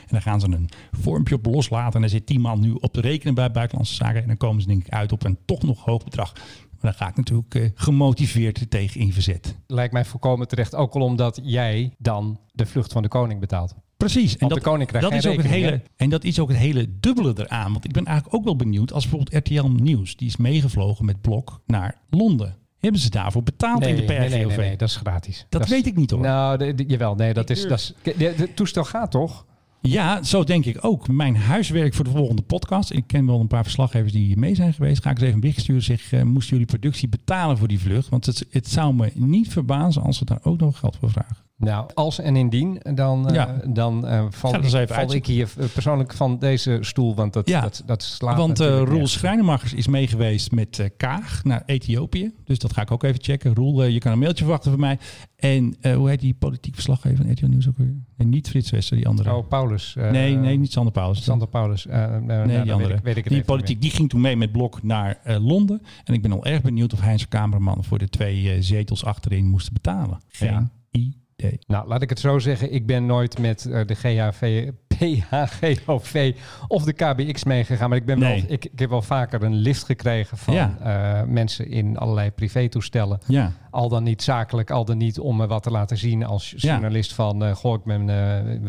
Speaker 1: En dan gaan ze een vormpje op loslaten. En dan zit die man nu op de rekening bij Buitenlandse Zaken. En dan komen ze denk ik uit op een toch nog hoog bedrag. Maar dan ga ik natuurlijk eh, gemotiveerd er tegen in verzet.
Speaker 2: lijkt mij volkomen terecht. Ook al omdat jij dan de vlucht van de koning betaalt.
Speaker 1: Precies. En
Speaker 2: de koning krijgt
Speaker 1: dat is ook het hele, En dat is ook het hele dubbele eraan. Want ik ben eigenlijk ook wel benieuwd als bijvoorbeeld RTL Nieuws. Die is meegevlogen met Blok naar Londen. Hebben ze daarvoor betaald in de PRGOV?
Speaker 2: nee, nee, nee, nee, dat is gratis.
Speaker 1: Dat
Speaker 2: is-
Speaker 1: weet ik niet hoor.
Speaker 2: Nou, de, de- jawel, nee, dat is, dat is... De, de toestel gaat toch?
Speaker 1: Ja, zo denk ik ook. Mijn huiswerk voor de volgende podcast. Ik ken wel een paar verslaggevers die hier mee zijn geweest. Ga ik eens even een sturen. Zeg, eh, moesten jullie productie betalen voor die vlucht? Want het, het zou me niet verbazen als ze daar ook nog geld voor vragen.
Speaker 2: Nou, als en indien, dan, eh,
Speaker 1: Ja.
Speaker 2: dan eh, val, ik, ik hier eh, persoonlijk van deze stoel. Want dat,
Speaker 1: Ja.
Speaker 2: dat, dat slaat
Speaker 1: Want Roel. Schrijnemachers is mee geweest met Kaag naar Ethiopië. Dus dat ga ik ook even checken. Roel, je kan een mailtje verwachten van mij. En hoe heet die politiek verslaggever van RTL Nieuws ook weer? Nee, niet Frits Wester, die andere.
Speaker 2: Oh, Paulus.
Speaker 1: nee, nee, niet Sander Paulus.
Speaker 2: Sander Paulus. nou, nou,
Speaker 1: Nee,
Speaker 2: dan
Speaker 1: die andere.
Speaker 2: Weet ik, weet ik het
Speaker 1: die politiek, die ging toen mee met Blok naar Londen. En ik ben al erg benieuwd of zijn cameraman voor de twee zetels achterin moesten betalen. Geen
Speaker 2: Ja.
Speaker 1: idee.
Speaker 2: Nou, laat ik het zo zeggen. Ik ben nooit met eh, de GHV, PHGOV of de KBX meegegaan. Maar ik, ben
Speaker 1: Nee.
Speaker 2: wel, ik, ik heb wel vaker een lift gekregen van
Speaker 1: Ja.
Speaker 2: eh, mensen in allerlei privétoestellen.
Speaker 1: Ja,
Speaker 2: Al dan niet zakelijk, al dan niet om me wat te laten zien als
Speaker 1: Ja.
Speaker 2: journalist van... eh goh, ik ben,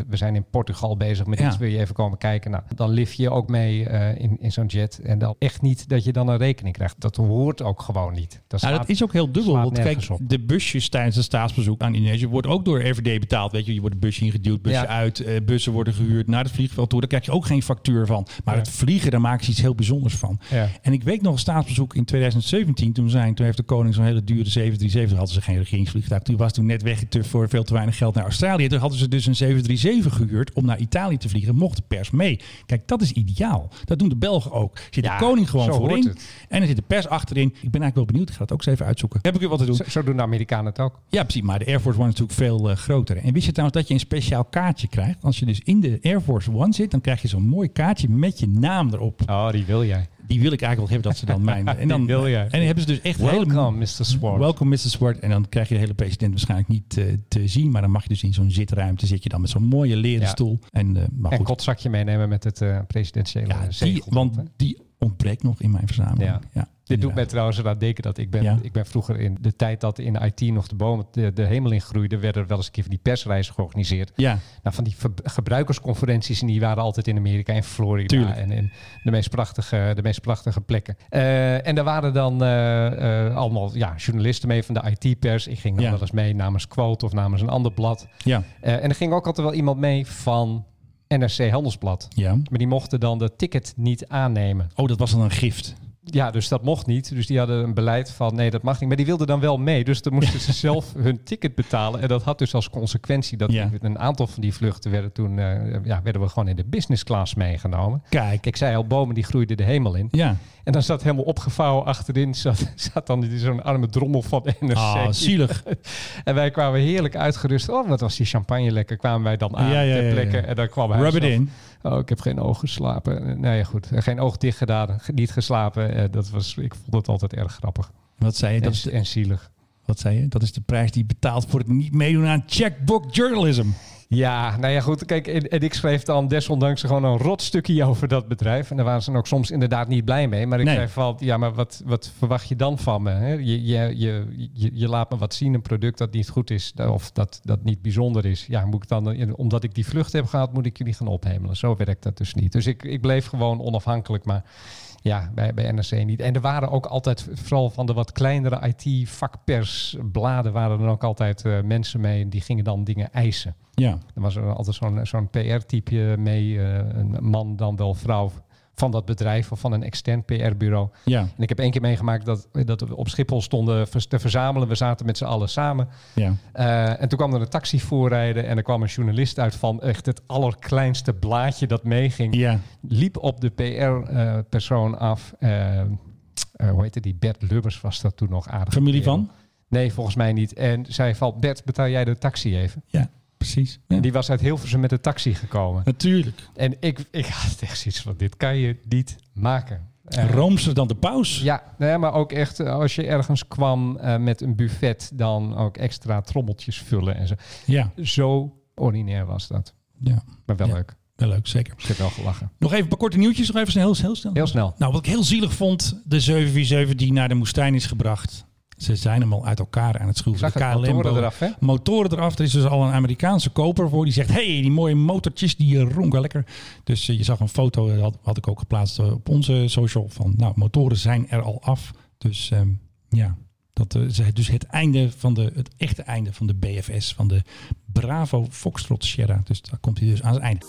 Speaker 2: we zijn in Portugal bezig met iets, wil je even komen kijken? Nou, dan lift je ook mee in, in zo'n jet. En dan echt niet dat je dan een rekening krijgt. Dat hoort ook gewoon niet. Dat,
Speaker 1: nou,
Speaker 2: slaat-
Speaker 1: dat is ook heel dubbel. Want kijk,
Speaker 2: op.
Speaker 1: de busjes tijdens het staatsbezoek aan Indonesië wordt ook door RVD betaald. Weet je, je wordt een busje ingeduwd, busje
Speaker 2: Ja.
Speaker 1: uit, eh, bussen worden gehuurd. naar het vliegveld toe. Daar krijg je ook geen factuur van. Maar
Speaker 2: Ja.
Speaker 1: het vliegen, daar maken ze iets heel bijzonders van.
Speaker 2: Ja.
Speaker 1: En ik weet nog een staatsbezoek in 2017. Toen, zijn, toen heeft de koning zo'n hele dure 737. Hadden ze geen regeringsvliegtuig. Toen was toen net weggetuft voor veel te weinig geld naar Australië. Toen hadden ze dus een 737 gehuurd om naar Italië te vliegen. Mocht de pers mee. Kijk, dat is ideaal. Dat doen de Belgen ook. Zit de koning gewoon voorin. En er zit de pers achterin. Ik ben eigenlijk wel benieuwd. Ik ga het ook eens even uitzoeken. Heb ik weer wat te doen.
Speaker 2: Zo, zo doen de Amerikanen het ook.
Speaker 1: Ja, precies. Maar de Air Force One is natuurlijk veel eh, groter. En wist je trouwens dat je een speciaal kaartje krijgt? Als je dus in de Air Force One zit, dan krijg je zo'n mooi kaartje met je naam erop.
Speaker 2: Oh, die wil jij.
Speaker 1: Die wil ik eigenlijk wel hebben dat ze dan mijn. En dan
Speaker 2: Die wil jij.
Speaker 1: En dan hebben ze dus echt
Speaker 2: Welcome,
Speaker 1: hele.
Speaker 2: Mr. Swart.
Speaker 1: Welcome, Mr. Swart. En dan krijg je de hele president waarschijnlijk niet eh, te zien. Maar dan mag je dus in zo'n zitruimte zit je dan met zo'n mooie leren
Speaker 2: Ja.
Speaker 1: stoel. En, eh, maar
Speaker 2: En kotzakje meenemen met het presidentiële
Speaker 1: Ja, die,
Speaker 2: zegel.
Speaker 1: want die ontbreekt nog in mijn verzameling.
Speaker 2: Ja.
Speaker 1: Ja.
Speaker 2: Dit doet mij trouwens eraan denken dat ik ben,
Speaker 1: Ja.
Speaker 2: ik ben vroeger in de tijd dat in IT nog de bomen de, de hemel in groeiden, werden er wel eens een keer van die persreizen georganiseerd.
Speaker 1: Ja,
Speaker 2: Nou, van die gebruikersconferenties en die waren altijd in Amerika en Florida
Speaker 1: Tuurlijk.
Speaker 2: en in de meest prachtige, de meest prachtige plekken. Eh, en daar waren dan eh, eh, allemaal ja, journalisten mee van de IT-pers. Ik ging dan
Speaker 1: Ja.
Speaker 2: wel eens mee namens Quote of namens een ander blad.
Speaker 1: ja,
Speaker 2: en er ging ook altijd wel iemand mee van NRC Handelsblad.
Speaker 1: ja.
Speaker 2: Maar die mochten dan de ticket niet aannemen.
Speaker 1: Oh, dat was dan een gift.
Speaker 2: Ja, dus dat mocht niet. Dus die hadden een beleid van nee, dat mag niet. Maar die wilden dan wel mee. Dus dan moesten ze zelf hun ticket betalen. En dat had dus als consequentie dat
Speaker 1: Ja.
Speaker 2: een aantal van die vluchten werden toen eh, ja, werden we gewoon in de business class meegenomen.
Speaker 1: Kijk.
Speaker 2: Ik zei al, bomen die groeiden de hemel in.
Speaker 1: Ja.
Speaker 2: En dan zat helemaal opgevouwen achterin, zat, zat dan zo'n arme drommel van NRC.
Speaker 1: Ah, zielig.
Speaker 2: En wij kwamen heerlijk uitgerust. Oh, wat was die champagne lekker. Kwamen wij dan aan
Speaker 1: Ja, ja,
Speaker 2: ter
Speaker 1: ja,
Speaker 2: plekke.
Speaker 1: ja.
Speaker 2: En dan kwam hij
Speaker 1: Rub it in.
Speaker 2: Oh, ik heb geen oog geslapen. Nee, goed. Geen oog dicht gedaan. Niet geslapen. Eh, dat was, ik vond het altijd erg grappig.
Speaker 1: Wat zei je? Dat is
Speaker 2: en zielig.
Speaker 1: wat zei je? Dat is de prijs die je betaalt voor het niet meedoen aan checkbook journalism.
Speaker 2: Ja, nou ja, goed. Kijk, en, ik schreef dan desondanks gewoon een rot stukje over dat bedrijf. En daar waren ze ook soms inderdaad niet blij mee. Maar ik
Speaker 1: Nee.
Speaker 2: zei van, ja, maar wat, wat verwacht je dan van me? Hè? Je, je, je, je, je laat me wat zien, een product dat niet goed is. Of dat, dat niet bijzonder is. Ja, moet ik dan, omdat ik die vlucht heb gehad, moet ik jullie gaan ophemelen. Zo werkt dat dus niet. Dus ik, ik bleef gewoon onafhankelijk. Maar ja, bij, bij NRC niet. En er waren ook altijd, vooral van de wat kleinere IT-vakpersbladen, waren er ook altijd eh, mensen mee. En die gingen dan dingen eisen.
Speaker 1: Ja.
Speaker 2: Er was er altijd zo'n zo'n PR-type mee, eh, een man dan wel vrouw van dat bedrijf of van een extern PR-bureau.
Speaker 1: Ja.
Speaker 2: En ik heb één keer meegemaakt dat, dat we op Schiphol stonden te verzamelen. We zaten met z'n allen samen.
Speaker 1: Ja.
Speaker 2: Eh, en toen kwam er een taxi voorrijden en er kwam een journalist uit van echt het allerkleinste blaadje dat meeging.
Speaker 1: Ja.
Speaker 2: Liep op de PR-persoon af. Eh, eh, hoe heette die? Bert Lubbers was dat toen nog aardig.
Speaker 1: Familie van?
Speaker 2: Nee, volgens mij niet. En zei van, Bert, betaal jij de taxi even?
Speaker 1: Ja, precies. Ja.
Speaker 2: En die was uit Hilversum met de taxi gekomen.
Speaker 1: Natuurlijk.
Speaker 2: En ik, ik had echt zoiets van, dit kan je niet maken. Eh,
Speaker 1: Roomser dan de paus.
Speaker 2: ja, nee, maar ook echt eh, als je ergens kwam eh, met een buffet, dan ook extra trommeltjes vullen en zo.
Speaker 1: Ja.
Speaker 2: Zo ordinair was dat.
Speaker 1: ja.
Speaker 2: Maar wel
Speaker 1: Ja.
Speaker 2: leuk.
Speaker 1: Wel leuk, zeker.
Speaker 2: Ik heb wel gelachen.
Speaker 1: Nog even een paar korte nieuwtjes. Nog even snel, heel snel.
Speaker 2: Heel snel.
Speaker 1: Nou, wat ik heel zielig vond, de 747 die naar de woestijn is gebracht. Ze zijn hem al uit elkaar aan het schroeven. De
Speaker 2: motoren eraf, hè?
Speaker 1: Motoren eraf. Er is dus al een Amerikaanse koper voor. Die zegt, hey, die mooie motortjes, die ronken lekker. Dus eh, je zag een foto, eh, had, had ik ook geplaatst eh, op onze social. Van, nou, motoren zijn er al af. Dus ehm, ja, dat is dus het einde van de, het echte einde van de BFS. Van de Bravo Foxtrot Sierra. Dus daar komt hij dus aan het einde.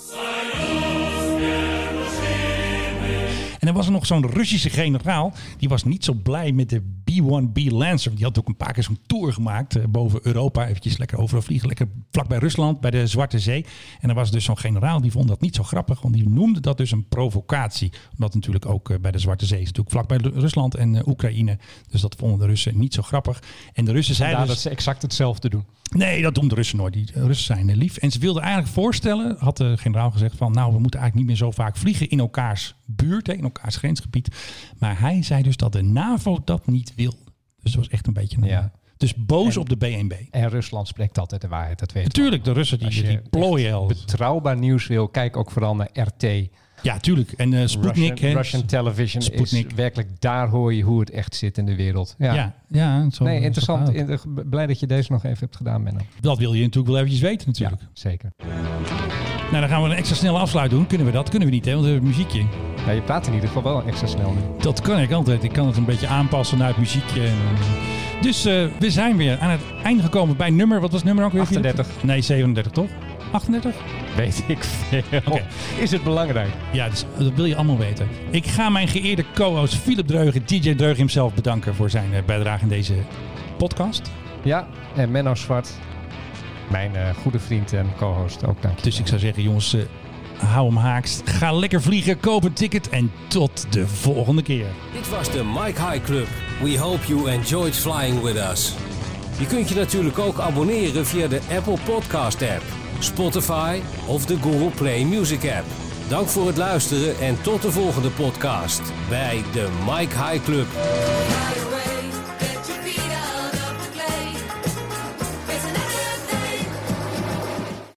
Speaker 1: En dan was er nog zo'n Russische generaal. Die was niet zo blij met de B-1B Lancer. Die had ook een paar keer zo'n tour gemaakt eh, boven Europa. Eventjes lekker overal vliegen. Lekker vlak bij Rusland, bij de Zwarte Zee. En er was dus zo'n generaal die vond dat niet zo grappig. Want die noemde dat dus een provocatie. Omdat natuurlijk ook eh, bij de Zwarte Zee is natuurlijk vlak bij Rusland en eh, Oekraïne. Dus dat vonden de Russen niet zo grappig. En de Russen zeiden
Speaker 2: Ja,
Speaker 1: dus...
Speaker 2: dat ze exact hetzelfde doen.
Speaker 1: Nee, dat doen de Russen nooit. Die Russen zijn lief. En ze wilden eigenlijk voorstellen, had de generaal gezegd van... nou, we moeten eigenlijk niet meer zo vaak vliegen in elkaars buurt, hè, in elkaars grensgebied. Maar hij zei dus dat de NAVO dat niet wil. Dus dat was echt een beetje... Een,
Speaker 2: Ja.
Speaker 1: Dus boos
Speaker 2: En-
Speaker 1: op de BNB.
Speaker 2: En Rusland spreekt altijd de waarheid, dat weet.
Speaker 1: Natuurlijk, de Russen die, die plooien al.
Speaker 2: betrouwbaar nieuws wil, kijk ook vooral naar RT.
Speaker 1: Ja, tuurlijk. En eh Sputnik.
Speaker 2: Russian. Russian television
Speaker 1: Sputnik.
Speaker 2: is werkelijk, daar hoor je hoe het echt zit in de wereld. Ja,
Speaker 1: Ja, ja zo,
Speaker 2: nee, interessant. In- blij dat je deze nog even hebt gedaan, Menno.
Speaker 1: Dat wil je natuurlijk wel eventjes weten natuurlijk.
Speaker 2: Ja, zeker.
Speaker 1: Nou, dan gaan we een extra snelle afsluit doen. Kunnen we dat? Kunnen we niet, hè? Want we hebben muziekje.
Speaker 2: Ja, je praat in ieder geval wel extra snel nu.
Speaker 1: Dat kan ik altijd. Ik kan het een beetje aanpassen naar het muziekje. En, Dus eh, we zijn weer aan het einde gekomen bij nummer. Wat was het nummer ook weer? Philip?
Speaker 2: 38.
Speaker 1: Nee, 37 toch? 38?
Speaker 2: Weet ik veel. Is het belangrijk?
Speaker 1: Ja, dus, dat wil je allemaal weten. Ik ga mijn geëerde co-host Philip Dreugen, DJ Dreugen hemzelf, bedanken voor zijn eh, bijdrage in deze podcast.
Speaker 2: Ja, en Menno Zwart, mijn eh, goede vriend en co-host ook, dank je.
Speaker 1: Dus ik zou zeggen, jongens, eh, hou hem haaks. Ga lekker vliegen, koop een ticket en tot de volgende keer.
Speaker 3: Dit was de Mike High Club. We hope you enjoyed flying with us. Je kunt je natuurlijk ook abonneren via de Apple Podcast app, Spotify of de Google Play Music app. Dank voor het luisteren en tot de volgende podcast bij de Mike High Club.